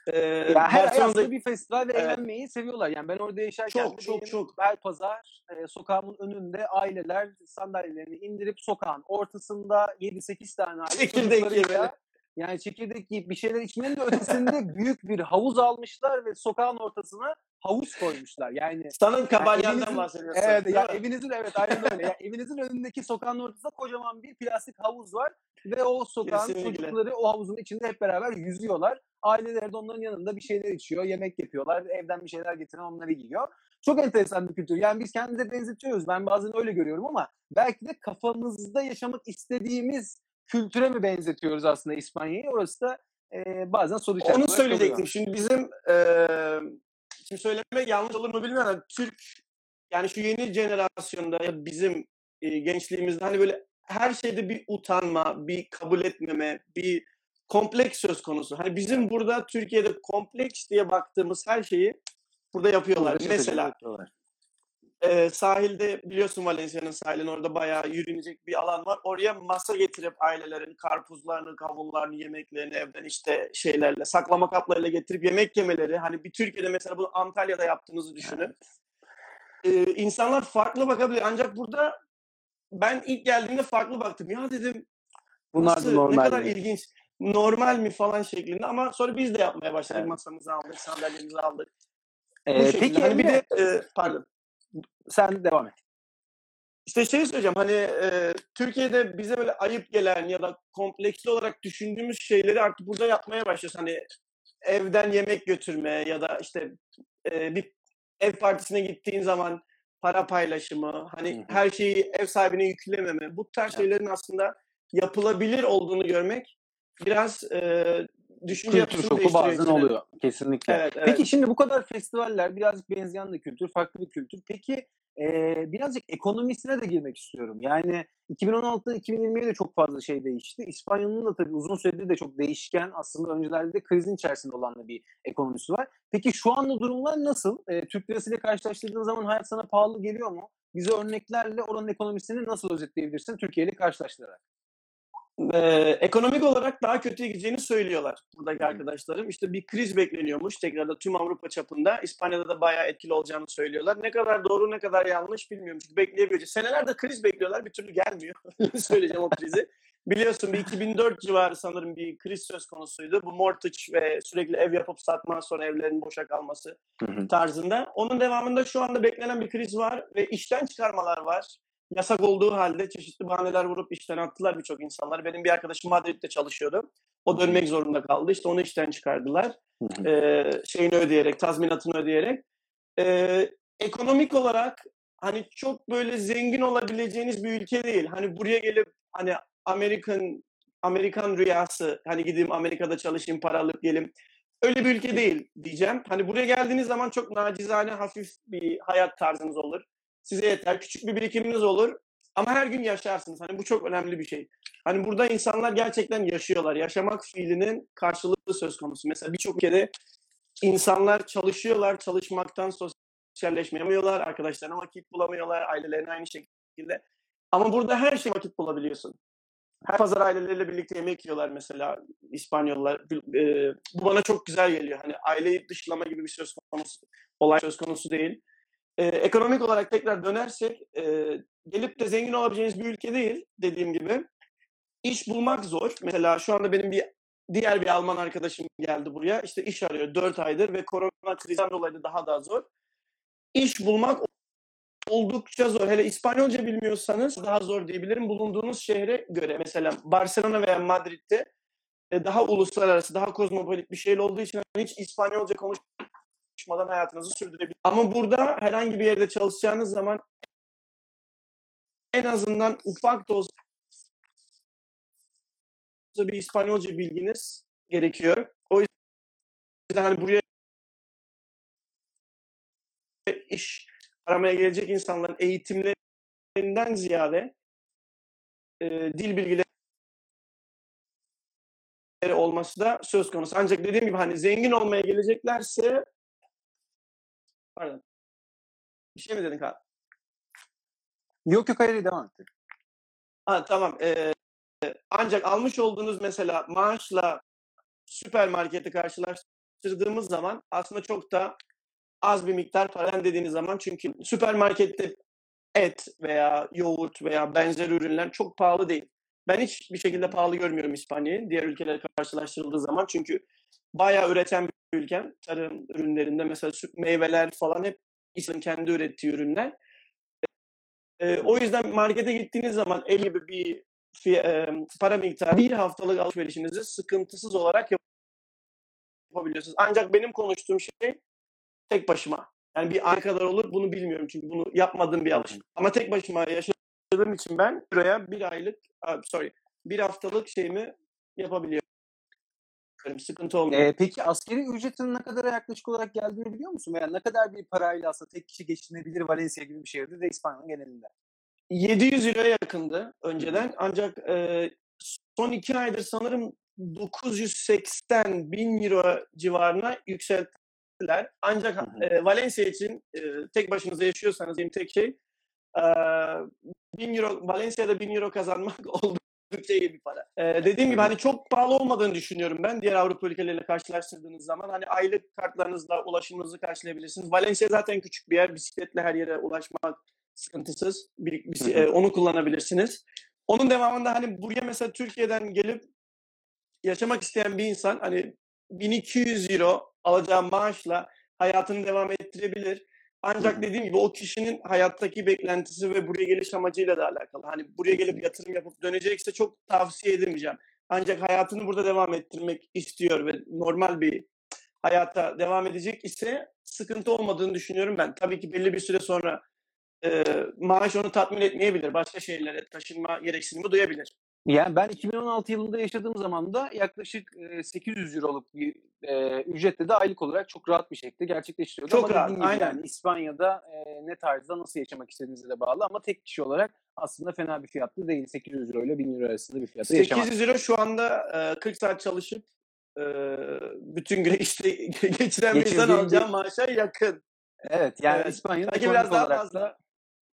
E, yani her ay aslında bir festival ve eğlenmeyi seviyorlar. Yani ben orada yaşarken Çok, çok, çok. Belpazar e, sokağımın önünde aileler sandalyelerini indirip sokağın ortasında 7-8 tane aile Çekirdek yemeli. yani çekirdek yiyip bir şeyler içmenin de ötesinde [LAUGHS] büyük bir havuz almışlar ve sokağın ortasına havuz koymuşlar. Yani Sanın Kabanyan'dan evinizin- bahsediyorsun. Evet ya mi? evinizin evet aynen öyle. Ya evinizin önündeki sokağın ortasında kocaman bir plastik havuz var ve o sokağın Kesinlikle. çocukları o havuzun içinde hep beraber yüzüyorlar. Aileleri de onların yanında bir şeyler içiyor, yemek yapıyorlar, evden bir şeyler getiren onları yiyor. Çok enteresan bir kültür. Yani biz kendimize benzetiyoruz. Ben bazen öyle görüyorum ama belki de kafamızda yaşamak istediğimiz kültüre mi benzetiyoruz aslında İspanya'yı? Orası da e, bazen soru Onu söyleyecektim. Şimdi bizim e, şimdi söylemek yanlış olur mu bilmiyorum ama Türk yani şu yeni jenerasyonda ya bizim e, gençliğimizde hani böyle her şeyde bir utanma, bir kabul etmeme, bir kompleks söz konusu. Hani bizim burada Türkiye'de kompleks diye baktığımız her şeyi burada yapıyorlar. Burada Mesela yapıyorlar. e, sahilde biliyorsun Valencia'nın sahilin orada bayağı yürünecek bir alan var. Oraya masa getirip ailelerin karpuzlarını, kavunlarını, yemeklerini evden işte şeylerle, saklama kaplarıyla getirip yemek yemeleri. Hani bir Türkiye'de mesela bunu Antalya'da yaptığınızı düşünün. E, insanlar farklı bakabilir. Ancak burada ben ilk geldiğimde farklı baktım. Ya dedim Bunlar nasıl, normal. ne kadar mi? ilginç. Normal mi falan şeklinde ama sonra biz de yapmaya başladık. Evet. Masamızı aldık, sandalyemizi aldık. Ee, şekilde. peki hani bir de e, pardon. sen devam et. İşte şey söyleyeceğim hani e, Türkiye'de bize böyle ayıp gelen ya da kompleksli olarak düşündüğümüz şeyleri artık burada yapmaya başlıyoruz. Hani evden yemek götürme ya da işte e, bir ev partisine gittiğin zaman para paylaşımı, hani Hı hı. her şeyi ev sahibine yüklememe, bu tarz Evet. şeylerin aslında yapılabilir olduğunu görmek biraz e, düşünce Kültür şoku bazen oluyor. Kesinlikle. Evet, evet. Peki şimdi bu kadar festivaller birazcık benzeyen de kültür, farklı bir kültür. Peki e, birazcık ekonomisine de girmek istiyorum. Yani 2016'dan 2020'ye de çok fazla şey değişti. İspanya'nın da tabii uzun süredir de çok değişken aslında öncelerde de krizin içerisinde olan da bir ekonomisi var. Peki şu anda durumlar nasıl? E, Türk lirasıyla karşılaştırdığın zaman hayat sana pahalı geliyor mu? Bize örneklerle oranın ekonomisini nasıl özetleyebilirsin Türkiye ile karşılaştırarak? Ee, ekonomik olarak daha kötüye gideceğini söylüyorlar buradaki arkadaşlarım. İşte bir kriz bekleniyormuş tekrar da tüm Avrupa çapında. İspanya'da da bayağı etkili olacağını söylüyorlar. Ne kadar doğru ne kadar yanlış bilmiyorum. Çünkü bekleyebileceğiz. Senelerde kriz bekliyorlar bir türlü gelmiyor. [LAUGHS] Söyleyeceğim o krizi. Biliyorsun bir 2004 civarı sanırım bir kriz söz konusuydu. Bu mortgage ve sürekli ev yapıp satma sonra evlerin boşa kalması tarzında. Onun devamında şu anda beklenen bir kriz var ve işten çıkarmalar var. Yasak olduğu halde çeşitli bahaneler vurup işten attılar birçok insanlar. Benim bir arkadaşım Madrid'de çalışıyordu. O dönmek zorunda kaldı. İşte onu işten çıkardılar. Ee, şeyini ödeyerek, tazminatını ödeyerek. Ee, ekonomik olarak hani çok böyle zengin olabileceğiniz bir ülke değil. Hani buraya gelip hani Amerikan Amerikan rüyası hani gideyim Amerika'da çalışayım para alıp gelim. Öyle bir ülke değil diyeceğim. Hani buraya geldiğiniz zaman çok nacizane hafif bir hayat tarzınız olur. Size yeter. Küçük bir birikiminiz olur. Ama her gün yaşarsınız. Hani bu çok önemli bir şey. Hani burada insanlar gerçekten yaşıyorlar. Yaşamak fiilinin karşılığı söz konusu. Mesela birçok ülkede insanlar çalışıyorlar. Çalışmaktan sosyalleşmeyemiyorlar. Arkadaşlarına vakit bulamıyorlar. Ailelerine aynı şekilde. Ama burada her şey vakit bulabiliyorsun. Her pazar aileleriyle birlikte yemek yiyorlar mesela İspanyollar. Bu bana çok güzel geliyor. Hani aileyi dışlama gibi bir söz konusu, olay söz konusu değil. E, ekonomik olarak tekrar dönersek e, gelip de zengin olabileceğiniz bir ülke değil dediğim gibi. İş bulmak zor. Mesela şu anda benim bir diğer bir Alman arkadaşım geldi buraya. İşte iş arıyor 4 aydır ve korona krizinden dolayı da daha da zor. İş bulmak oldukça zor. Hele İspanyolca bilmiyorsanız daha zor diyebilirim. Bulunduğunuz şehre göre mesela Barcelona veya Madrid'de daha uluslararası, daha kozmopolit bir şehir olduğu için hiç İspanyolca konuşmadan hayatınızı sürdürebilirsiniz. Ama burada herhangi bir yerde çalışacağınız zaman en azından ufak da olsa bir İspanyolca bilginiz gerekiyor. O yüzden hani buraya iş aramaya gelecek insanların eğitimlerinden ziyade e, dil bilgileri olması da söz konusu. Ancak dediğim gibi hani zengin olmaya geleceklerse pardon. Bir şey mi dedin Kaan? Yok yok hayır devam et. Ha, tamam. Ee, ancak almış olduğunuz mesela maaşla süpermarketi karşılaştırdığımız zaman aslında çok da az bir miktar para dediğiniz zaman çünkü süpermarkette et veya yoğurt veya benzer ürünler çok pahalı değil. Ben hiçbir şekilde pahalı görmüyorum İspanya'yı diğer ülkelerle karşılaştırıldığı zaman çünkü bayağı üreten bir ülke. Tarım ürünlerinde mesela süt, meyveler falan hep İsrail'in kendi ürettiği ürünler. Ee, o yüzden markete gittiğiniz zaman el gibi bir e, para miktarı bir haftalık alışverişinizi sıkıntısız olarak yapabiliyorsunuz. Ancak benim konuştuğum şey tek başıma. Yani bir ay kadar olur bunu bilmiyorum çünkü bunu yapmadığım bir alışım. Ama tek başıma yaşadığım için ben buraya bir aylık, sorry, bir haftalık şeyimi yapabiliyorum. Sıkıntı olmuyor. Ee, peki askeri ücretin ne kadar yaklaşık olarak geldiğini biliyor musun? Veya ne kadar bir parayla aslında tek kişi geçinebilir Valencia gibi bir şehirde de İspanya'nın genelinde? 700 liraya yakındı önceden. Ancak e, son iki aydır sanırım 980 bin euro civarına yükselttiler. Ancak e, Valencia için e, tek başınıza yaşıyorsanız benim tek şey e, 1000 euro, Valencia'da 1000 euro kazanmak [LAUGHS] oldukça iyi bir para. E, dediğim gibi hani çok pahalı olmadığını düşünüyorum ben diğer Avrupa ülkeleriyle karşılaştırdığınız zaman. Hani aylık kartlarınızla ulaşımınızı karşılayabilirsiniz. Valencia zaten küçük bir yer. Bisikletle her yere ulaşmak sıkıntısız. Bir, bir, e, onu kullanabilirsiniz. Onun devamında hani buraya mesela Türkiye'den gelip yaşamak isteyen bir insan hani 1200 euro alacağı maaşla hayatını devam ettirebilir. Ancak dediğim gibi o kişinin hayattaki beklentisi ve buraya geliş amacıyla da alakalı. Hani buraya gelip yatırım yapıp dönecekse çok tavsiye edemeyeceğim. Ancak hayatını burada devam ettirmek istiyor ve normal bir hayata devam edecek ise sıkıntı olmadığını düşünüyorum ben. Tabii ki belli bir süre sonra e, maaş onu tatmin etmeyebilir. Başka şehirlere taşınma gereksinimi duyabilir. Yani ben 2016 yılında yaşadığım zaman da yaklaşık 800 euroluk bir e, ücretle de aylık olarak çok rahat bir şekilde gerçekleştiriyordum. Çok ama rahat, aynen. Yani İspanya'da e, ne tarzda nasıl yaşamak istediğinize de bağlı ama tek kişi olarak aslında fena bir fiyatlı değil. 800 euro ile 1000 euro arasında bir fiyatı yaşamak. 800 euro şu anda e, 40 saat çalışıp e, bütün gün [LAUGHS] işte geçiren bir insan alacağı maaşa yakın. Evet yani Evet. İspanya'da Belki biraz daha fazla. da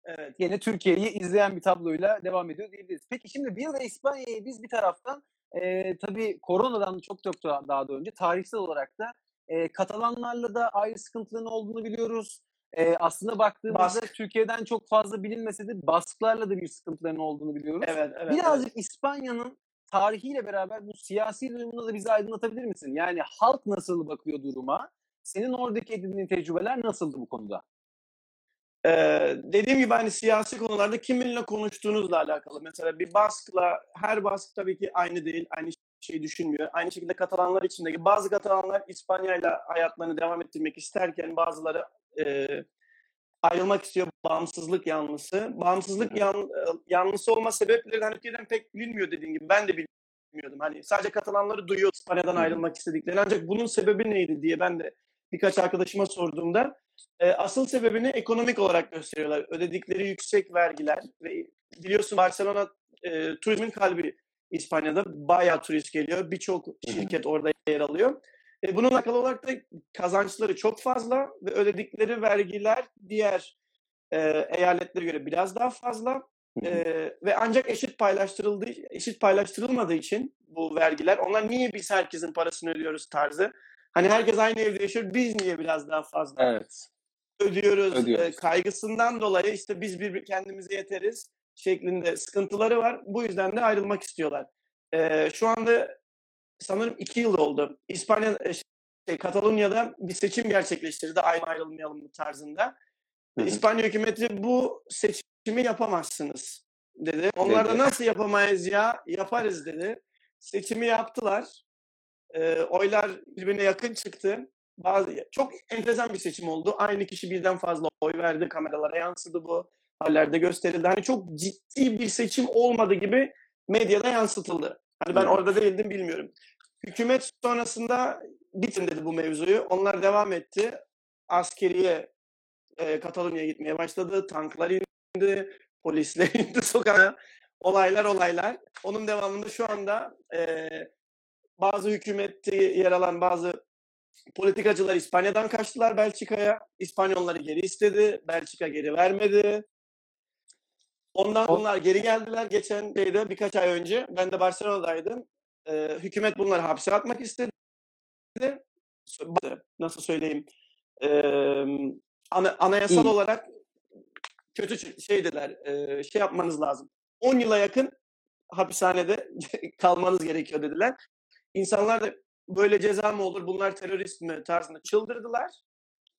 Evet. yine Türkiye'yi izleyen bir tabloyla devam ediyor diyebiliriz. Peki şimdi bir de İspanya'yı biz bir taraftan e, tabii koronadan çok çok daha, daha da önce tarihsel olarak da e, Katalanlarla da ayrı sıkıntıların olduğunu biliyoruz. E, aslında baktığımızda Bask. Türkiye'den çok fazla bilinmese de Basklarla da bir sıkıntıların olduğunu biliyoruz. Evet, evet. Birazcık evet. İspanya'nın tarihiyle beraber bu siyasi durumunu da bize aydınlatabilir misin? Yani halk nasıl bakıyor duruma? Senin oradaki edindiğin tecrübeler nasıldı bu konuda? Ee, dediğim gibi hani siyasi konularda kiminle konuştuğunuzla alakalı. Mesela bir baskla, her bask tabii ki aynı değil, aynı şeyi düşünmüyor. Aynı şekilde Katalanlar içindeki bazı Katalanlar İspanya'yla hayatlarını devam ettirmek isterken bazıları e, ayrılmak istiyor bağımsızlık yanlısı. Bağımsızlık yan, yanlısı olma sebepleri hani Türkiye'den pek bilinmiyor dediğim gibi. Ben de bilmiyordum. Hani sadece Katalanları duyuyor İspanya'dan ayrılmak istediklerini. Ancak bunun sebebi neydi diye ben de birkaç arkadaşıma sorduğumda e, asıl sebebini ekonomik olarak gösteriyorlar. Ödedikleri yüksek vergiler ve biliyorsun Barcelona e, turizmin kalbi İspanya'da. Bayağı turist geliyor. Birçok şirket orada yer alıyor. E, bununla alakalı olarak da kazançları çok fazla ve ödedikleri vergiler diğer e, eyaletlere göre biraz daha fazla. E, ve ancak eşit paylaştırıldığı eşit paylaştırılmadığı için bu vergiler onlar niye biz herkesin parasını ödüyoruz tarzı. Hani herkes aynı evde yaşıyor biz niye biraz daha fazla Evet. ödüyoruz, Ödüyoruz. e, kaygısından dolayı işte biz bir kendimize yeteriz şeklinde sıkıntıları var. Bu yüzden de ayrılmak istiyorlar. E, şu anda sanırım iki yıl oldu. İspanya, e, şey, Katalonya'da bir seçim gerçekleştirdi aynı ayrılmayalım tarzında. Hı hı. İspanya hükümeti bu seçimi yapamazsınız dedi. Onlar da nasıl yapamayız ya? Yaparız dedi. Seçimi yaptılar. Ee, oylar birbirine yakın çıktı. Bazı çok enteresan bir seçim oldu. Aynı kişi birden fazla oy verdi. Kameralara yansıdı bu. Haberlerde gösterildi. Hani çok ciddi bir seçim olmadı gibi medyada yansıtıldı. Hani ben orada değildim bilmiyorum. Hükümet sonrasında bitin dedi bu mevzuyu. Onlar devam etti. Askeriye e, Katalonya'ya gitmeye başladı. Tanklar indi, polisler [LAUGHS] indi sokağa. Olaylar olaylar. Onun devamında şu anda e, bazı hükümette yer alan bazı politikacılar İspanya'dan kaçtılar Belçika'ya. İspanyolları geri istedi. Belçika geri vermedi. Ondan O- bunlar geri geldiler. Geçen şeyde birkaç ay önce ben de Barcelona'daydım. E, hükümet bunları hapse atmak istedi. Nasıl söyleyeyim? E, ana- anayasal İyi. olarak kötü şey dediler. e, şey yapmanız lazım. 10 yıla yakın hapishanede [LAUGHS] kalmanız gerekiyor dediler. İnsanlar da böyle ceza mı olur bunlar terörist mi tarzında çıldırdılar.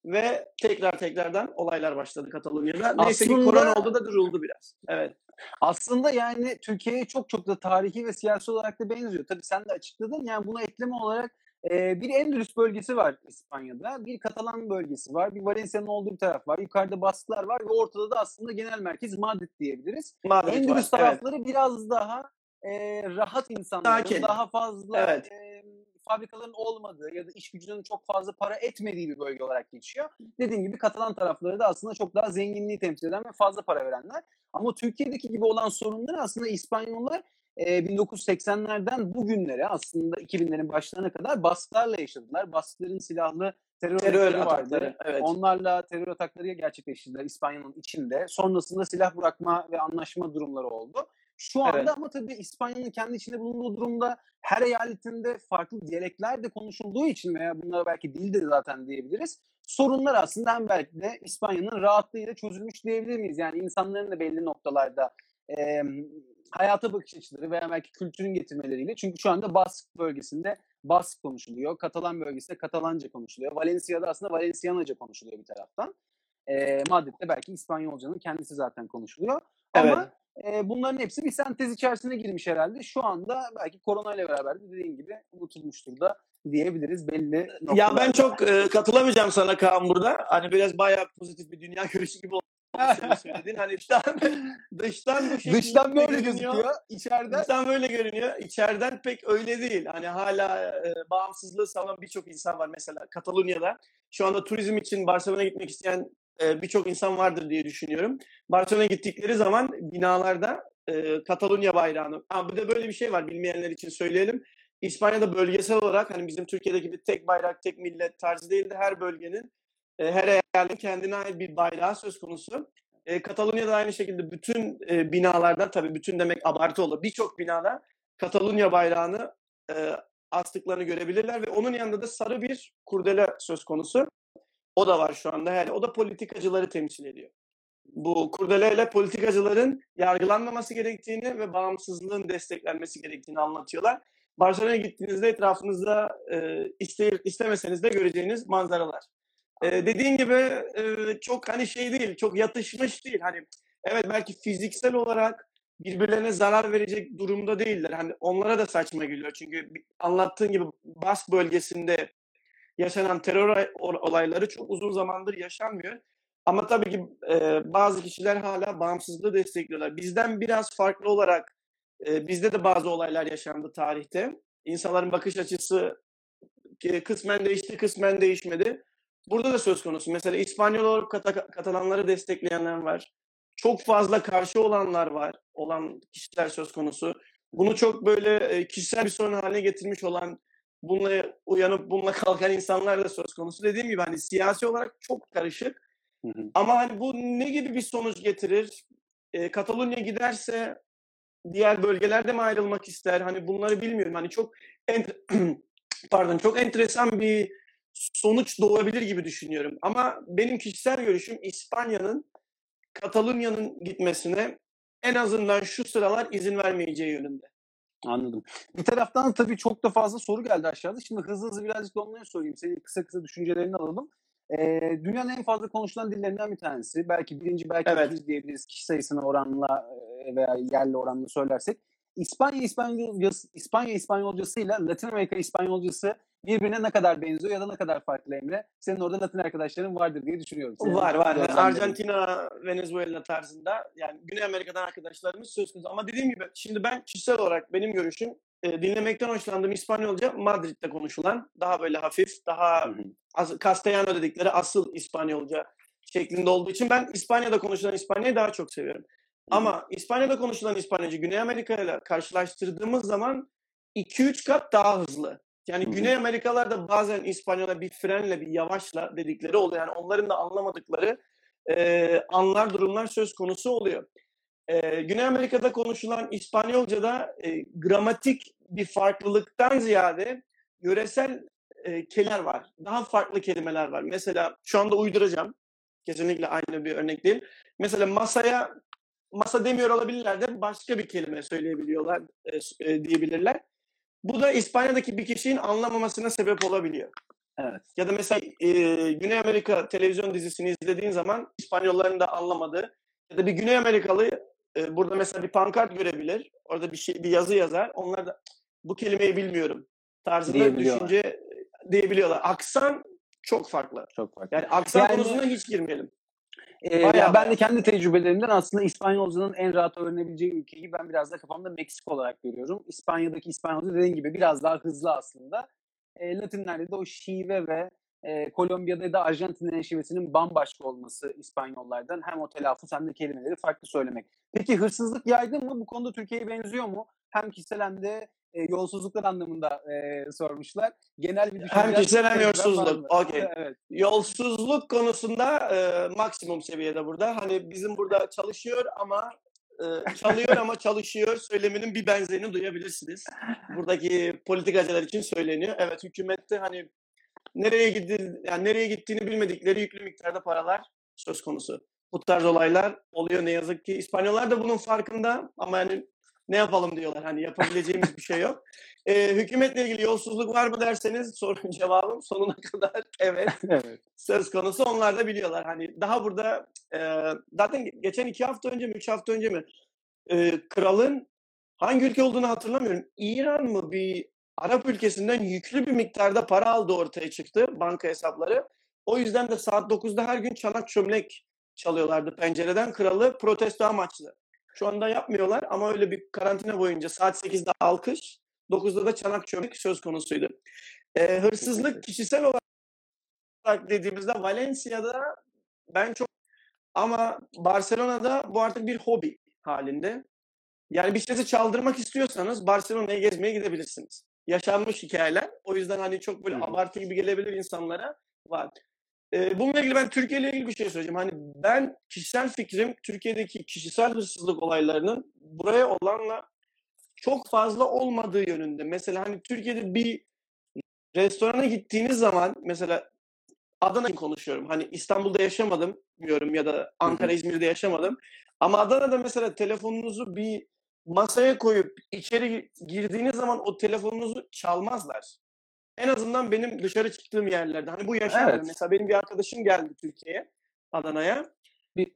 Ve tekrar tekrardan olaylar başladı Katalonya'da. Neyse ki Aslında- korona oldu da duruldu biraz. Evet. Aslında yani Türkiye'ye çok çok da tarihi ve siyasi olarak da benziyor. Tabii sen de açıkladın. Yani buna ekleme olarak e, bir Endülüs bölgesi var İspanya'da. Bir Katalan bölgesi var. Bir Valencia'nın olduğu bir taraf var. Yukarıda Basklar var ve ortada da aslında genel merkez Madrid diyebiliriz. Madrid var. Endülüs Evet. tarafları biraz daha e, rahat insanların, Sakin. daha fazla Evet. e, fabrikaların olmadığı ya da iş gücünün çok fazla para etmediği bir bölge olarak geçiyor. Dediğim gibi Katalan tarafları da aslında çok daha zenginliği temsil eden ve fazla para verenler. Ama Türkiye'deki gibi olan sorunları aslında İspanyollar e, 1980'lerden bugünlere aslında 2000'lerin başlarına kadar baskılarla yaşadılar. Baskıların silahlı terör, Terör örgütleri vardı. atakları. Evet. Onlarla terör atakları gerçekleştirdiler İspanya'nın içinde. Sonrasında silah bırakma ve anlaşma durumları oldu. Şu anda Evet. ama tabii İspanya'nın kendi içinde bulunduğu durumda her eyaletinde farklı diyalekler de konuşulduğu için veya bunlara belki dil de zaten diyebiliriz. Sorunlar aslında hem belki de İspanya'nın rahatlığıyla çözülmüş diyebilir miyiz? Yani insanların da belli noktalarda e, hayata bakış açıları veya belki kültürün getirmeleriyle. Çünkü şu anda Bask bölgesinde Bask konuşuluyor. Katalan bölgesinde Katalanca konuşuluyor. Valencia'da aslında Valencianaca konuşuluyor bir taraftan. E, Madrid'de belki İspanyolcanın kendisi zaten konuşuluyor. Ama e, bunların hepsi bir sentez içerisine girmiş herhalde. Şu anda belki korona ile beraber de dediğin gibi unutulmuştur da diyebiliriz belli noktalarda. Ya ben çok e, katılamayacağım sana Kaan burada. Hani biraz bayağı pozitif bir dünya görüşü gibi olduğunu söyledin. Hani [LAUGHS] dıştan, dıştan bu şekilde Dıştan böyle görünüyor. gözüküyor. içeriden Dıştan böyle görünüyor. İçeriden pek öyle değil. Hani hala e, bağımsızlığı savunan birçok insan var mesela Katalonya'da. Şu anda turizm için Barcelona'ya gitmek isteyen e, birçok insan vardır diye düşünüyorum. Barcelona'ya gittikleri zaman binalarda e, Katalonya bayrağını... Ha, bir de böyle bir şey var bilmeyenler için söyleyelim. İspanya'da bölgesel olarak hani bizim Türkiye'deki gibi tek bayrak, tek millet tarzı değil de her bölgenin, e, her eyaletin kendine ait bir bayrağı söz konusu. E, Katalonya'da aynı şekilde bütün e, binalardan tabii bütün demek abartı olur. Birçok binada Katalunya bayrağını e, astıklarını görebilirler ve onun yanında da sarı bir kurdele söz konusu. O da var şu anda. Yani o da politikacıları temsil ediyor. Bu kurdeleyle politikacıların yargılanmaması gerektiğini ve bağımsızlığın desteklenmesi gerektiğini anlatıyorlar. Barcelona'ya gittiğinizde etrafınızda e, iste, istemeseniz de göreceğiniz manzaralar. E, dediğin gibi e, çok hani şey değil, çok yatışmış değil. Hani evet belki fiziksel olarak birbirlerine zarar verecek durumda değiller. Hani onlara da saçma geliyor. Çünkü anlattığın gibi Bask bölgesinde yaşanan terör olay- olayları çok uzun zamandır yaşanmıyor. Ama tabii ki e, bazı kişiler hala bağımsızlığı destekliyorlar. Bizden biraz farklı olarak e, bizde de bazı olaylar yaşandı tarihte. İnsanların bakış açısı kısmen değişti, kısmen değişmedi. Burada da söz konusu. Mesela İspanyol olarak Kata- Katalanları destekleyenler var. Çok fazla karşı olanlar var. Olan kişiler söz konusu. Bunu çok böyle e, kişisel bir sorun haline getirmiş olan, bununla uyanıp bununla kalkan insanlar da söz konusu. Dediğim gibi hani siyasi olarak çok karışık. Hı hı. Ama hani bu ne gibi bir sonuç getirir? E, Katalunya giderse diğer bölgelerde mi ayrılmak ister? Hani bunları bilmiyorum. Hani çok ent- [CLEARS THROAT] pardon çok enteresan bir sonuç doğabilir gibi düşünüyorum. Ama benim kişisel görüşüm İspanya'nın Katalunya'nın gitmesine en azından şu sıralar izin vermeyeceği yönünde. Anladım. Bir taraftan tabii çok da fazla soru geldi aşağıda. Şimdi hızlı hızlı birazcık da onları sorayım. Senin kısa kısa düşüncelerini alalım. Ee, dünyanın en fazla konuşulan dillerinden bir tanesi. Belki birinci, belki Evet. ikinci diyebiliriz kişi sayısına oranla veya yerli oranla söylersek. İspanya İspanyolcası, İspanya İspanyolcasıyla Latin Amerika İspanyolcası birbirine ne kadar benziyor ya da ne kadar farklı Emre? Senin orada Latin arkadaşların vardır diye düşünüyorum. Senin Var var. Yani. Arjantina, Venezuela tarzında yani Güney Amerika'dan arkadaşlarımız söz konusu. Ama dediğim gibi şimdi ben kişisel olarak benim görüşüm e, dinlemekten hoşlandığım İspanyolca Madrid'de konuşulan daha böyle hafif, daha az, Castellano dedikleri asıl İspanyolca şeklinde olduğu için ben İspanya'da konuşulan İspanya'yı daha çok seviyorum. Ama İspanya'da konuşulan İspanyolca Güney Amerika ile karşılaştırdığımız zaman 2-3 kat daha hızlı. Yani Hı hı. Güney Amerikalılar da bazen İspanyol'a bir frenle, bir yavaşla dedikleri oluyor. Yani onların da anlamadıkları e, anlar, durumlar söz konusu oluyor. E, Güney Amerika'da konuşulan İspanyolca'da e, gramatik bir farklılıktan ziyade yöresel e, kelimeler var. Daha farklı kelimeler var. Mesela şu anda uyduracağım. Kesinlikle aynı bir örnek değil. Mesela masaya masa demiyor olabilirler de başka bir kelime söyleyebiliyorlar e, e, diyebilirler. Bu da İspanya'daki bir kişinin anlamamasına sebep olabiliyor. Evet. Ya da mesela e, Güney Amerika televizyon dizisini izlediğin zaman İspanyolların da anlamadığı ya da bir Güney Amerikalı e, burada mesela bir pankart görebilir. Orada bir şey bir yazı yazar. Onlar da bu kelimeyi bilmiyorum tarzında düşünce diyebiliyorlar. Aksan çok farklı. Çok farklı. Yani aksan Yani- konusuna hiç girmeyelim. Ee, Bayağı ya ben de kendi tecrübelerimden aslında İspanyolcanın en rahat öğrenebileceği ülkeyi ben biraz da kafamda Meksika olarak görüyorum. İspanya'daki İspanyolca dediğim gibi biraz daha hızlı aslında. E, Latinlerde de o şive ve e, Kolombiya'da da Arjantin'in şivesinin bambaşka olması İspanyollardan hem o telaffuz hem de kelimeleri farklı söylemek. Peki hırsızlık yaygın mı? Bu konuda Türkiye'ye benziyor mu? Hem kişisel hem de e, yolsuzluklar anlamında e, sormuşlar. Genel bir Hem düşünce- kişisel hem tecrüben var yolsuzluk. mı? Okey. evet. Yolsuzluk konusunda e, maksimum seviyede burada. Hani bizim burada çalışıyor ama e, çalıyor ama [LAUGHS] çalışıyor söyleminin bir benzerini duyabilirsiniz. Buradaki politikacılar için söyleniyor. Evet hükümette hani nereye gitti yani nereye gittiğini bilmedikleri yüklü miktarda paralar söz konusu. Bu tarz olaylar oluyor ne yazık ki. İspanyollar da bunun farkında ama yani ne yapalım diyorlar. Hani yapabileceğimiz bir şey yok. E, hükümetle ilgili yolsuzluk var mı derseniz sorun [LAUGHS] cevabım sonuna kadar evet [LAUGHS] evet. söz konusu onlar da biliyorlar. Hani daha burada e, zaten geçen iki hafta önce mi üç hafta önce mi e, kralın hangi ülke olduğunu hatırlamıyorum. İran mı bir Arap ülkesinden yüklü bir miktarda para aldı ortaya çıktı banka hesapları. O yüzden de saat 9'da her gün çanak çömlek çalıyorlardı pencereden kralı protesto amaçlı. Şu anda yapmıyorlar ama öyle bir karantina boyunca saat 8'de alkış, 9'da da çanak çömlek söz konusuydu. E, hırsızlık kişisel olarak dediğimizde Valencia'da ben çok ama Barcelona'da bu artık bir hobi halinde. Yani bir şeyi çaldırmak istiyorsanız Barcelona'ya gezmeye gidebilirsiniz. Yaşanmış hikayeler. O yüzden hani çok böyle abartı gibi gelebilir insanlara. Var. Ee, bununla ilgili ben Türkiye ile ilgili bir şey söyleyeceğim. Hani ben kişisel fikrim Türkiye'deki kişisel hırsızlık olaylarının buraya olanla çok fazla olmadığı yönünde. Mesela hani Türkiye'de bir restorana gittiğiniz zaman mesela Adana için konuşuyorum. Hani İstanbul'da yaşamadım diyorum ya da Ankara, İzmir'de yaşamadım. Ama Adana'da mesela telefonunuzu bir masaya koyup içeri girdiğiniz zaman o telefonunuzu çalmazlar. En azından benim dışarı çıktığım yerlerde. Hani bu yaşandı. Evet. Mesela benim bir arkadaşım geldi Türkiye'ye, Adana'ya. Bir-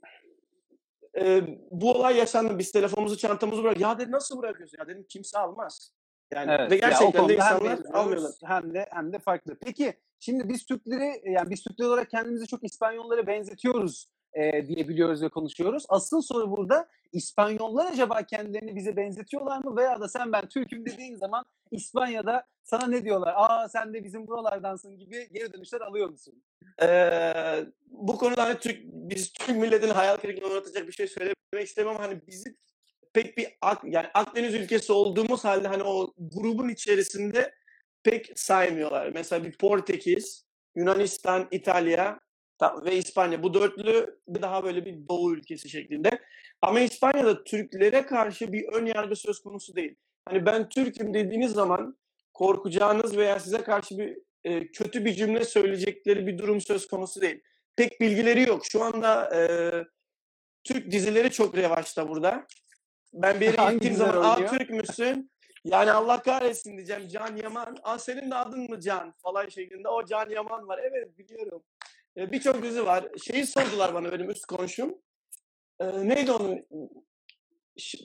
Ee, bu olay yaşandı. Biz telefonumuzu, çantamızı bırak. Ya dedi nasıl bırakıyorsun? Ya dedim kimse almaz. Yani Evet. ve Ya gerçekten de konuda hem insanlar benziyoruz, almıyorlar. Hem de hem de farklı. Peki şimdi biz Türkleri yani biz Türkler olarak kendimizi çok İspanyollara benzetiyoruz e, diyebiliyoruz ve konuşuyoruz. Asıl soru burada İspanyollar acaba kendilerini bize benzetiyorlar mı veya da sen ben Türk'üm dediğin zaman İspanya'da sana ne diyorlar? Aa sen de bizim buralardansın gibi geri dönüşler alıyor musun? Ee, bu konuda hani Türk, biz Türk milletinin hayal kırıklığına uğratacak bir şey söylemek istemem. Hani bizi pek bir yani Akdeniz ülkesi olduğumuz halde hani o grubun içerisinde pek saymıyorlar. Mesela bir Portekiz, Yunanistan, İtalya ta- ve İspanya. Bu dörtlü daha böyle bir doğu ülkesi şeklinde. Ama İspanya'da Türklere karşı bir ön yargı söz konusu değil. Hani ben Türk'üm dediğiniz zaman korkacağınız veya size karşı bir e, kötü bir cümle söyleyecekleri bir durum söz konusu değil. Pek bilgileri yok. Şu anda e, Türk dizileri çok revaçta burada. Ben bir yere [LAUGHS] gittiğim zaman aa oynuyor?" Türk müsün? Yani Allah kahretsin diyeceğim Can Yaman. Aa senin de adın mı Can falan şeklinde. O Can Yaman var. Evet biliyorum. E, Birçok dizi var. Şeyi sordular bana benim üst komşum. E, neydi onun?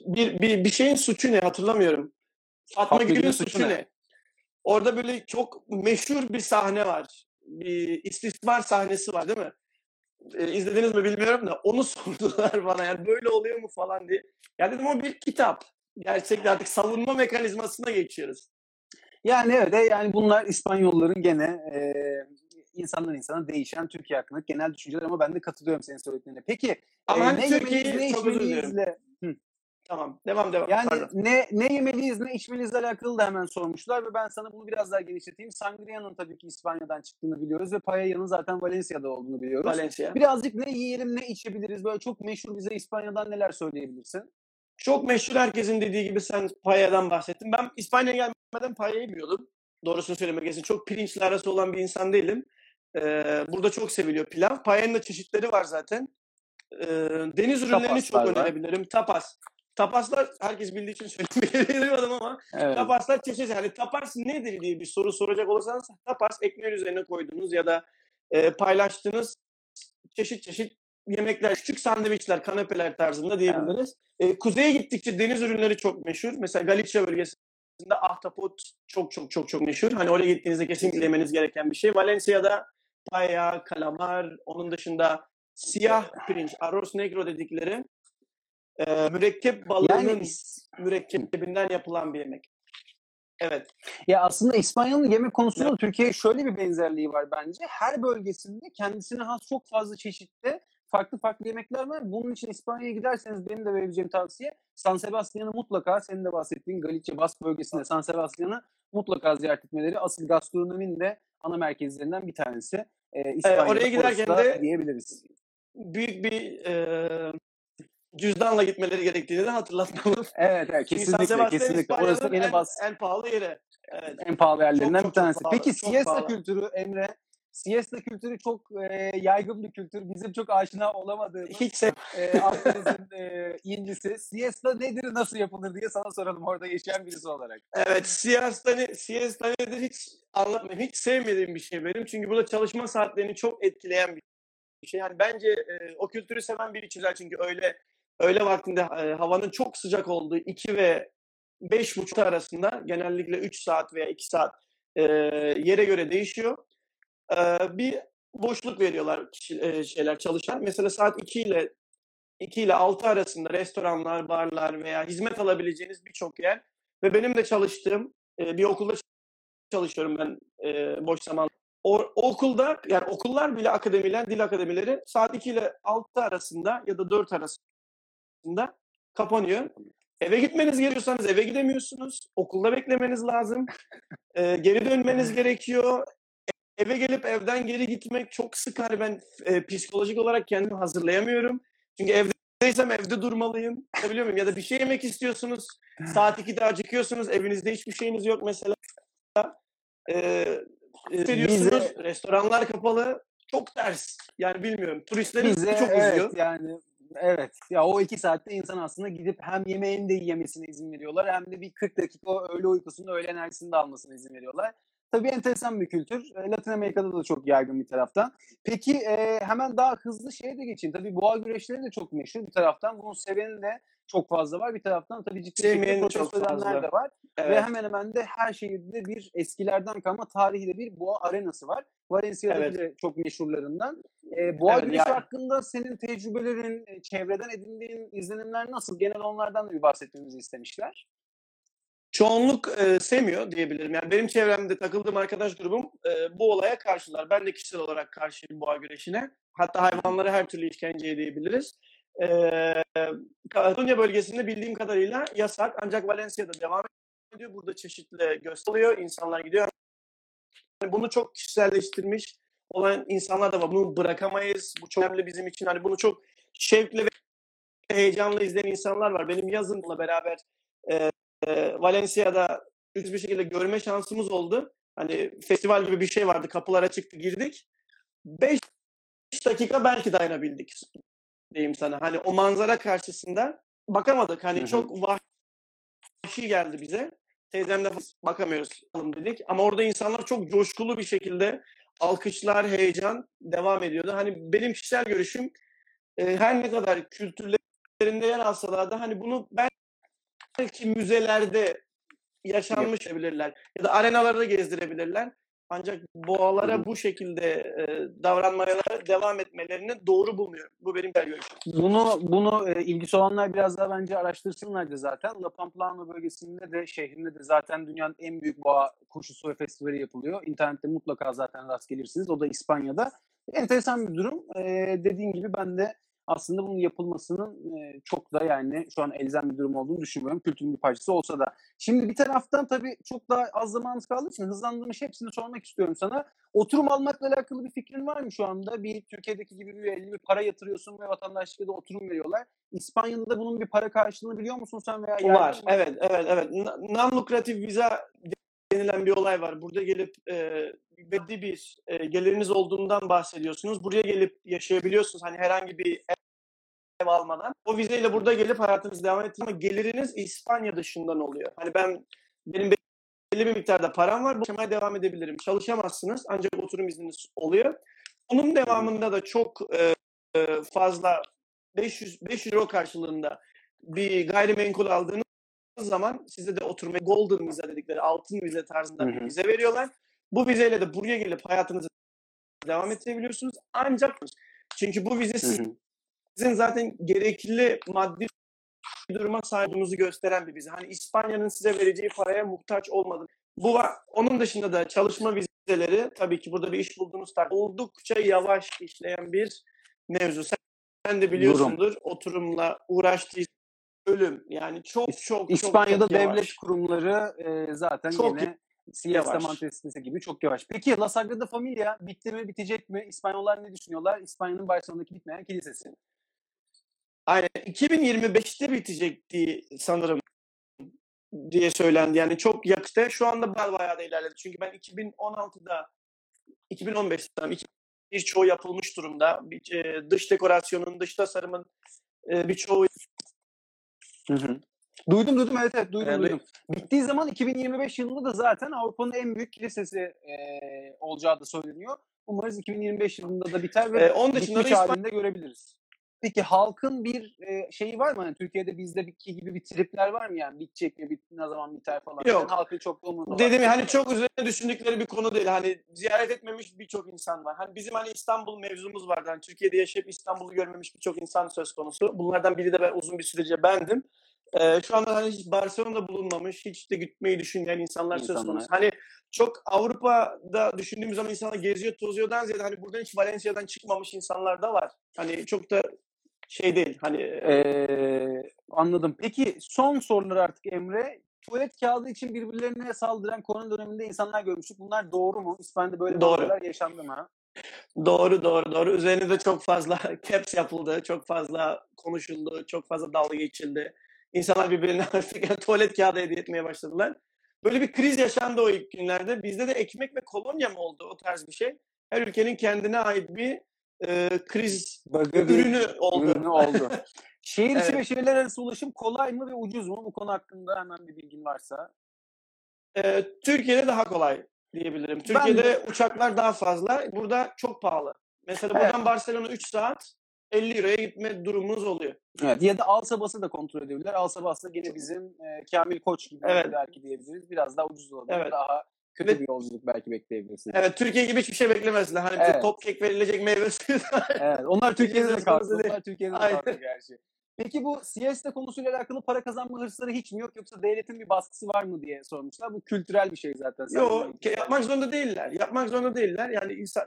Bir, bir, bir şeyin suçu ne hatırlamıyorum. Fatma Gül'ün suçu, suçu ne? ne? Orada böyle çok meşhur bir sahne var. Bir istismar sahnesi var değil mi? E, izlediniz mi bilmiyorum da onu [LAUGHS] sordular bana yani böyle oluyor mu falan diye. Ya dedim o bir kitap. Gerçekten artık savunma mekanizmasına geçiyoruz. Yani evet e, yani bunlar İspanyolların gene e, insandan insana değişen Türkiye hakkında genel düşünceler ama ben de katılıyorum senin söylediklerine. Peki Ama e, ne Türkiye'yi- ne içmeliyizle Tamam devam devam. yani Pardon. ne ne yemeliyiz ne içmeliyizle alakalı da hemen sormuşlar ve ben sana bunu biraz daha genişleteyim. Sangria'nın tabii ki İspanya'dan çıktığını biliyoruz ve Paella'nın zaten Valencia'da olduğunu biliyoruz. Valencia. Birazcık ne yiyelim ne içebiliriz böyle çok meşhur bize İspanya'dan neler söyleyebilirsin? Çok meşhur herkesin dediği gibi sen payadan bahsettin. Ben İspanya'ya gelmeden payayı biliyordum. Doğrusunu söylemek gerekirse çok pirinçli arası olan bir insan değilim. Burada çok seviliyor pilav. Payanın da çeşitleri var zaten. Deniz ürünlerini Tapaslar çok var. önerebilirim. Tapas. Tapaslar herkes bildiği için söylemeyebilirim [LAUGHS] ama Evet. tapaslar çeşit. Yani tapas nedir diye bir soru soracak olursanız tapas ekmeğin üzerine koyduğunuz ya da e, paylaştığınız çeşit çeşit yemekler, küçük sandviçler, kanepeler tarzında diyebiliriz. E, kuzeye gittikçe deniz ürünleri çok meşhur. Mesela Galicia bölgesinde ahtapot çok çok çok çok meşhur. Hani oraya gittiğinizde kesinlikle yemeniz gereken bir şey. Valencia'da paella, kalamar, onun dışında siyah pirinç, arroz negro dedikleri e, mürekkep balığının Yani mürekkebinden yapılan bir yemek. Evet. Ya aslında İspanya'nın yemek konusunda da Türkiye'ye şöyle bir benzerliği var bence. Her bölgesinde kendisine has çok fazla çeşitli farklı farklı yemekler var. Bunun için İspanya'ya giderseniz benim de verebileceğim tavsiye San Sebastian'ı mutlaka senin de bahsettiğin Galicia Bask bölgesinde San Sebastian'ı mutlaka ziyaret etmeleri. Asıl gastronominin de ana merkezlerinden bir tanesi. Ee, İspanya'da oraya giderken de- diyebiliriz. Büyük bir e, cüzdanla gitmeleri gerektiğini de hatırlatmalım. [LAUGHS] Evet, evet kesinlikle Sebastian kesinlikle. Orası yine en, bas en pahalı yeri. Evet. en pahalı yerlerinden Çok, bir çok, çok tanesi. pahalı, Peki pahalı. kültürü Emre, siesta kültürü çok e, yaygın bir kültür. Bizim çok aşina olamadığımız Hiç sev e, Akdeniz'in e, incisi. Siesta nedir, nasıl yapılır diye sana soralım orada yaşayan birisi olarak. Evet, siesta, ne, siesta nedir hiç anlatmayayım. Hiç sevmediğim bir şey benim. Çünkü burada çalışma saatlerini çok etkileyen bir şey. Yani bence e, o kültürü seven biri çizer. Çünkü öyle öğle vaktinde e, havanın çok sıcak olduğu 2 ve 5.30 arasında genellikle 3 saat veya 2 saat e, yere göre değişiyor. E, bir boşluk veriyorlar kişi, e, şeyler çalışan. Mesela saat 2 ile 2 ile 6 arasında restoranlar, barlar veya hizmet alabileceğiniz birçok yer ve benim de çalıştığım e, bir okulda çalışıyorum ben e, boş zaman. O, okulda yani okullar bile akademiler, dil akademileri saat 2 ile 6 arasında ya da 4 arasında kapanıyor. Eve gitmeniz gerekiyorsanız eve gidemiyorsunuz. Okulda beklemeniz lazım. E, geri dönmeniz gerekiyor. Eve gelip evden geri gitmek çok sıkar. Ben e, psikolojik olarak kendimi hazırlayamıyorum. Çünkü evdeysem evde durmalıyım. Biliyor muyum? Ya da bir şey yemek istiyorsunuz. Saat 2'de acıkıyorsunuz. Evinizde hiçbir şeyiniz yok mesela. Ee, ediyorsunuz. Bize- Restoranlar kapalı. Çok ters. Yani bilmiyorum. Turistlerin Bize çok evet, uzuyor. yani evet. Ya o iki saatte insan aslında gidip hem yemeğini de yemesine izin veriyorlar hem de bir 40 dakika öğle uykusunu, öğle enerjisini de almasına izin veriyorlar. Tabii enteresan bir kültür. E, Latin Amerika'da da çok yaygın bir taraftan. Peki e, hemen daha hızlı şeye de geçeyim. Tabii boğa güreşleri de çok meşhur bir taraftan. Bunun seveni de çok fazla var. Bir taraftan tabii ciddi çok protesto edenler de var. Ve Evet. hemen hemen de her şehirde bir eskilerden kalma tarihi bir boğa arenası var. Valencia'da Evet. de çok meşhurlarından. E, boğa Evet, güreşi yani- hakkında senin tecrübelerin, e, çevreden edindiğin izlenimler nasıl? Genel onlardan da bir bahsetmemizi istemişler. Çoğunluk e, sevmiyor diyebilirim. Yani benim çevremde takıldığım arkadaş grubum e, bu olaya karşılar. Ben de kişisel olarak karşıyım boğa güreşine. Hatta hayvanlara her türlü işkence edebiliriz. E, Katalunya bölgesinde bildiğim kadarıyla yasak ancak Valencia'da devam ediyor. Burada çeşitli gösteriyor. İnsanlar gidiyor. Yani bunu çok kişiselleştirmiş olan insanlar da var. Bunu bırakamayız. Bu çok önemli bizim için. Hani bunu çok şevkle ve heyecanla izleyen insanlar var. Benim yazınla beraber e, e, Valencia'da üst bir şekilde görme şansımız oldu. Hani festival gibi bir şey vardı. Kapılara çıktı girdik. 5 dakika belki dayanabildik diyeyim sana. Hani o manzara karşısında bakamadık. Hani Hı hı. çok vahşi geldi bize. Teyzemle bakamıyoruz dedik. Ama orada insanlar çok coşkulu bir şekilde alkışlar, heyecan devam ediyordu. Hani benim kişisel görüşüm e, her ne kadar kültürlerinde yer alsalar da hani bunu belki müzelerde yaşanmış olabilirler ya da arenalarda gezdirebilirler. Ancak boğalara bu şekilde e, davranmaya devam etmelerini doğru bulmuyorum. Bu benim görüşüm. Bunu bunu e, ilgisi olanlar biraz daha bence araştırsınlardı zaten. La Pamplona bölgesinde de şehrinde de zaten dünyanın en büyük boğa koşusu ve festivali yapılıyor. İnternette mutlaka zaten rast gelirsiniz. O da İspanya'da. Enteresan bir durum. E, dediğim gibi ben de aslında bunun yapılmasının e, çok da yani şu an elzem bir durum olduğunu düşünmüyorum. Kültürün bir parçası olsa da. Şimdi bir taraftan tabii çok daha az zamanımız kaldığı için hızlandırmış hepsini sormak istiyorum sana. Oturum almakla alakalı bir fikrin var mı şu anda? Bir Türkiye'deki gibi bir elli bir para yatırıyorsun ve vatandaşlığa da oturum veriyorlar. İspanya'da da bunun bir para karşılığını biliyor musun sen veya Var. mi? Evet, evet, evet. Non-lukratif viza denilen bir olay var. Burada gelip e, belli bir e, geliriniz olduğundan bahsediyorsunuz. Buraya gelip yaşayabiliyorsunuz. Hani herhangi bir ev, almadan. O vizeyle burada gelip hayatınızı devam ettiriyor ama geliriniz İspanya dışından oluyor. Hani ben benim belli bir miktarda param var. Bu yaşamaya devam edebilirim. Çalışamazsınız ancak oturum izniniz oluyor. Bunun devamında da çok e, e, fazla 500 500 euro karşılığında bir gayrimenkul aldığınız zaman size de oturma golden vize dedikleri altın vize tarzında bir vize veriyorlar. Bu vizeyle de buraya gelip hayatınızı devam ettirebiliyorsunuz. Ancak çünkü bu vize sizin zaten gerekli maddi duruma sahip olduğunuzu gösteren bir vize. Hani İspanya'nın size vereceği paraya muhtaç olmadığını. Bu var. Onun dışında da çalışma vizeleri tabii ki burada bir iş bulduğunuz takdirde oldukça yavaş işleyen bir mevzu. Sen, sen de biliyorsundur oturumla uğraştıysan ölüm. Yani çok çok çok İspanya'da çok yavaş. devlet kurumları e, zaten Çok yine Siesta yavaş. Manifestesi gibi çok yavaş. Peki La Sagrada Familia bitti mi, bitecek mi? İspanyollar ne düşünüyorlar? İspanya'nın Barcelona'daki bitmeyen kilisesi. Aynen. 2025'te bitecekti sanırım diye söylendi. Yani çok yakıştı. Şu anda bayağı, da ilerledi. Çünkü ben 2016'da 2015'te birçoğu yapılmış durumda. Bir, e, dış dekorasyonun, dış tasarımın e, birçoğu Duydum duydum evet evet duydum Evet. duydum. Bittiği zaman 2025 yılında da zaten Avrupa'nın en büyük kilisesi e, olacağı da söyleniyor. Umarız 2025 yılında da biter ve E, onun dışında da İspanya- görebiliriz. Peki halkın bir e, şeyi var mı? Hani Türkiye'de bizdeki gibi bir tripler var mı yani? Bitecek mi? Bit, ne zaman biter falan. Yok. Yani halkın çok da umurunda Dedim var. ya hani çok üzerine düşündükleri bir konu değil. Hani ziyaret etmemiş birçok insan var. Hani bizim hani İstanbul mevzumuz vardı. Hani Türkiye'de yaşayıp İstanbul'u görmemiş birçok insan söz konusu. Bunlardan biri de ben uzun bir sürece bendim. Ee, şu anda hani hiç Barcelona'da bulunmamış, hiç de gitmeyi düşünmeyen insanlar söz İnsanlar. konusu. Hani çok Avrupa'da düşündüğümüz zaman insanlar geziyor, tozuyordan ziyade hani buradan hiç Valencia'dan çıkmamış insanlar da var. Hani çok da şey değil. Hani Ee, anladım. Peki son sorular artık Emre. Tuvalet kağıdı için birbirlerine saldıran korona döneminde insanlar görmüştük. Bunlar doğru mu? İspanya'da böyle Doğru. olaylar yaşandı mı? Doğru doğru doğru. Üzerine de çok fazla [LAUGHS] caps yapıldı. Çok fazla konuşuldu. Çok fazla dalga geçildi. İnsanlar birbirine [LAUGHS] artık tuvalet kağıdı hediye etmeye başladılar. Böyle bir kriz yaşandı o ilk günlerde. Bizde de ekmek ve kolonya mı oldu o tarz bir şey? Her ülkenin kendine ait bir e, kriz bir ürünü oldu. ürünü oldu. [LAUGHS] Şehir içi Evet. ve şehirler arası ulaşım kolay mı ve ucuz mu? Bu konu hakkında hemen bir bilgin varsa. E, Türkiye'de daha kolay diyebilirim. Ben Türkiye'de uçaklar daha fazla. Burada çok pahalı. Mesela Evet. buradan Barcelona 3 saat 50 liraya gitme durumunuz oluyor. Evet. Ya da Alsa Bas'ı da kontrol edebilirler. Alsa Bas da gene bizim e, Kamil Koç gibi Evet. belki diyebiliriz. Biraz daha ucuz olabilir. Evet. Daha kötü Ve- bir yolculuk belki bekleyebilirsiniz. Evet Türkiye gibi hiçbir şey beklemezler. Hani Evet. top kek verilecek meyve suyu. Evet, onlar Türkiye'de de kalktı. Onlar Türkiye'de de kalktı gerçi. Peki bu siesta konusuyla alakalı para kazanma hırsları hiç mi yok yoksa devletin bir baskısı var mı diye sormuşlar. Bu kültürel bir şey zaten. Yok yapmak zorunda değiller. Yapmak zorunda değiller. Yani insan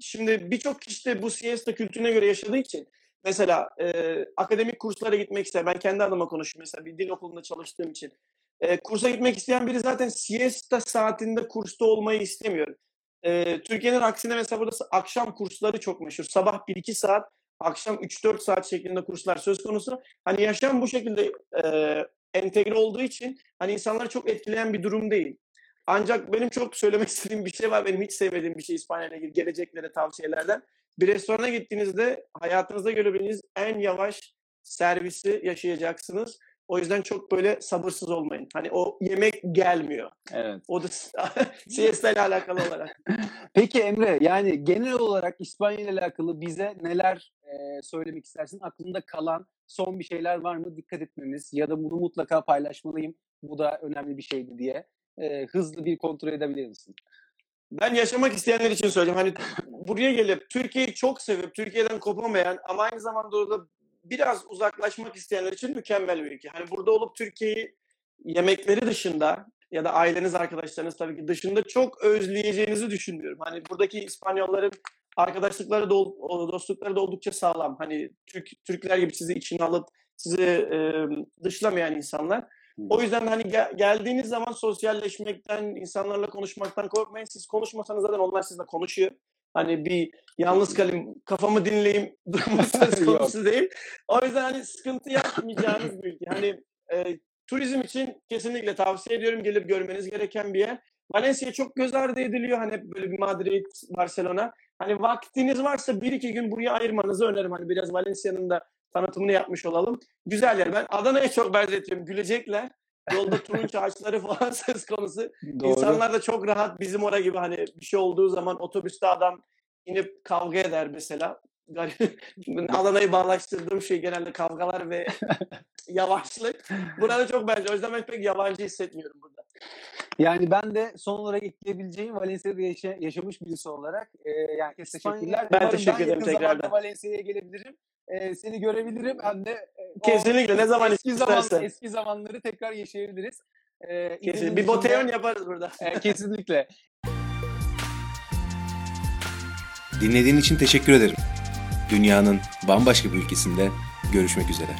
şimdi birçok kişi de bu siesta kültürüne göre yaşadığı için mesela e, akademik kurslara gitmek isteyen ben kendi adıma konuşuyorum mesela bir dil okulunda çalıştığım için e, kursa gitmek isteyen biri zaten siesta saatinde kursta olmayı istemiyor. E, Türkiye'nin aksine mesela burada akşam kursları çok meşhur. Sabah 1-2 saat, akşam 3-4 saat şeklinde kurslar söz konusu. Hani yaşam bu şekilde e, entegre olduğu için hani insanları çok etkileyen bir durum değil. Ancak benim çok söylemek [LAUGHS] istediğim bir şey var. Benim hiç sevmediğim bir şey İspanya ile ilgili geleceklere tavsiyelerden. Bir restorana gittiğinizde hayatınızda görebileceğiniz en yavaş servisi yaşayacaksınız. O yüzden çok böyle sabırsız olmayın. Hani o yemek gelmiyor. Evet. O da [LAUGHS] siesta ile alakalı olarak. [LAUGHS] Peki Emre yani genel olarak İspanya ile alakalı bize neler e, söylemek istersin? Aklında kalan son bir şeyler var mı? Dikkat etmemiz ya da bunu mutlaka paylaşmalıyım. Bu da önemli bir şeydi diye. E, hızlı bir kontrol edebilir misin? Ben yaşamak isteyenler için söyleyeyim. Hani buraya gelip Türkiye'yi çok sevip Türkiye'den kopamayan ama aynı zamanda orada biraz uzaklaşmak isteyenler için mükemmel bir ülke. Hani burada olup Türkiye'yi yemekleri dışında ya da aileniz, arkadaşlarınız tabii ki dışında çok özleyeceğinizi düşünüyorum. Hani buradaki İspanyolların arkadaşlıkları da dostlukları da oldukça sağlam. Hani Türk Türkler gibi sizi içine alıp sizi e, dışlamayan insanlar. O yüzden hani gel- geldiğiniz zaman sosyalleşmekten, insanlarla konuşmaktan korkmayın. Siz konuşmasanız zaten onlar sizinle konuşuyor. Hani bir yalnız kalayım, kafamı dinleyeyim [LAUGHS] durumu [LAUGHS] söz konusu değil. O yüzden hani sıkıntı yapmayacağınız bir ülke. Hani e, turizm için kesinlikle tavsiye ediyorum. Gelip görmeniz gereken bir yer. Valencia çok göz ardı ediliyor. Hani böyle bir Madrid, Barcelona. Hani vaktiniz varsa bir iki gün buraya ayırmanızı öneririm. Hani biraz Valencia'nın da tanıtımını yapmış olalım. Güzel yer. Ben Adana'ya çok benzetiyorum. Gülecekler. Yolda turunç ağaçları [LAUGHS] falan söz konusu. Doğru. İnsanlar da çok rahat bizim oraya gibi hani bir şey olduğu zaman otobüste adam inip kavga eder mesela. [LAUGHS] Adana'yı bağlaştırdığım şey genelde kavgalar ve [LAUGHS] yavaşlık. Burada çok benziyor. O yüzden ben pek yabancı hissetmiyorum burada. Yani ben de son olarak ekleyebileceğim Valencia'da yaşa- yaşamış birisi olarak e, yani teşekkürler. Ben teşekkür ederim yakın tekrardan. Valencia'ya gelebilirim. E, seni görebilirim hem de e, o Kesinlikle ne zaman eski zaman istersen. eski zamanları tekrar yaşayabiliriz. E, Kesin. İzmir'in Bir boteyon yaparız burada. E, kesinlikle. Dinlediğin için teşekkür ederim. Dünyanın bambaşka bir ülkesinde görüşmek üzere.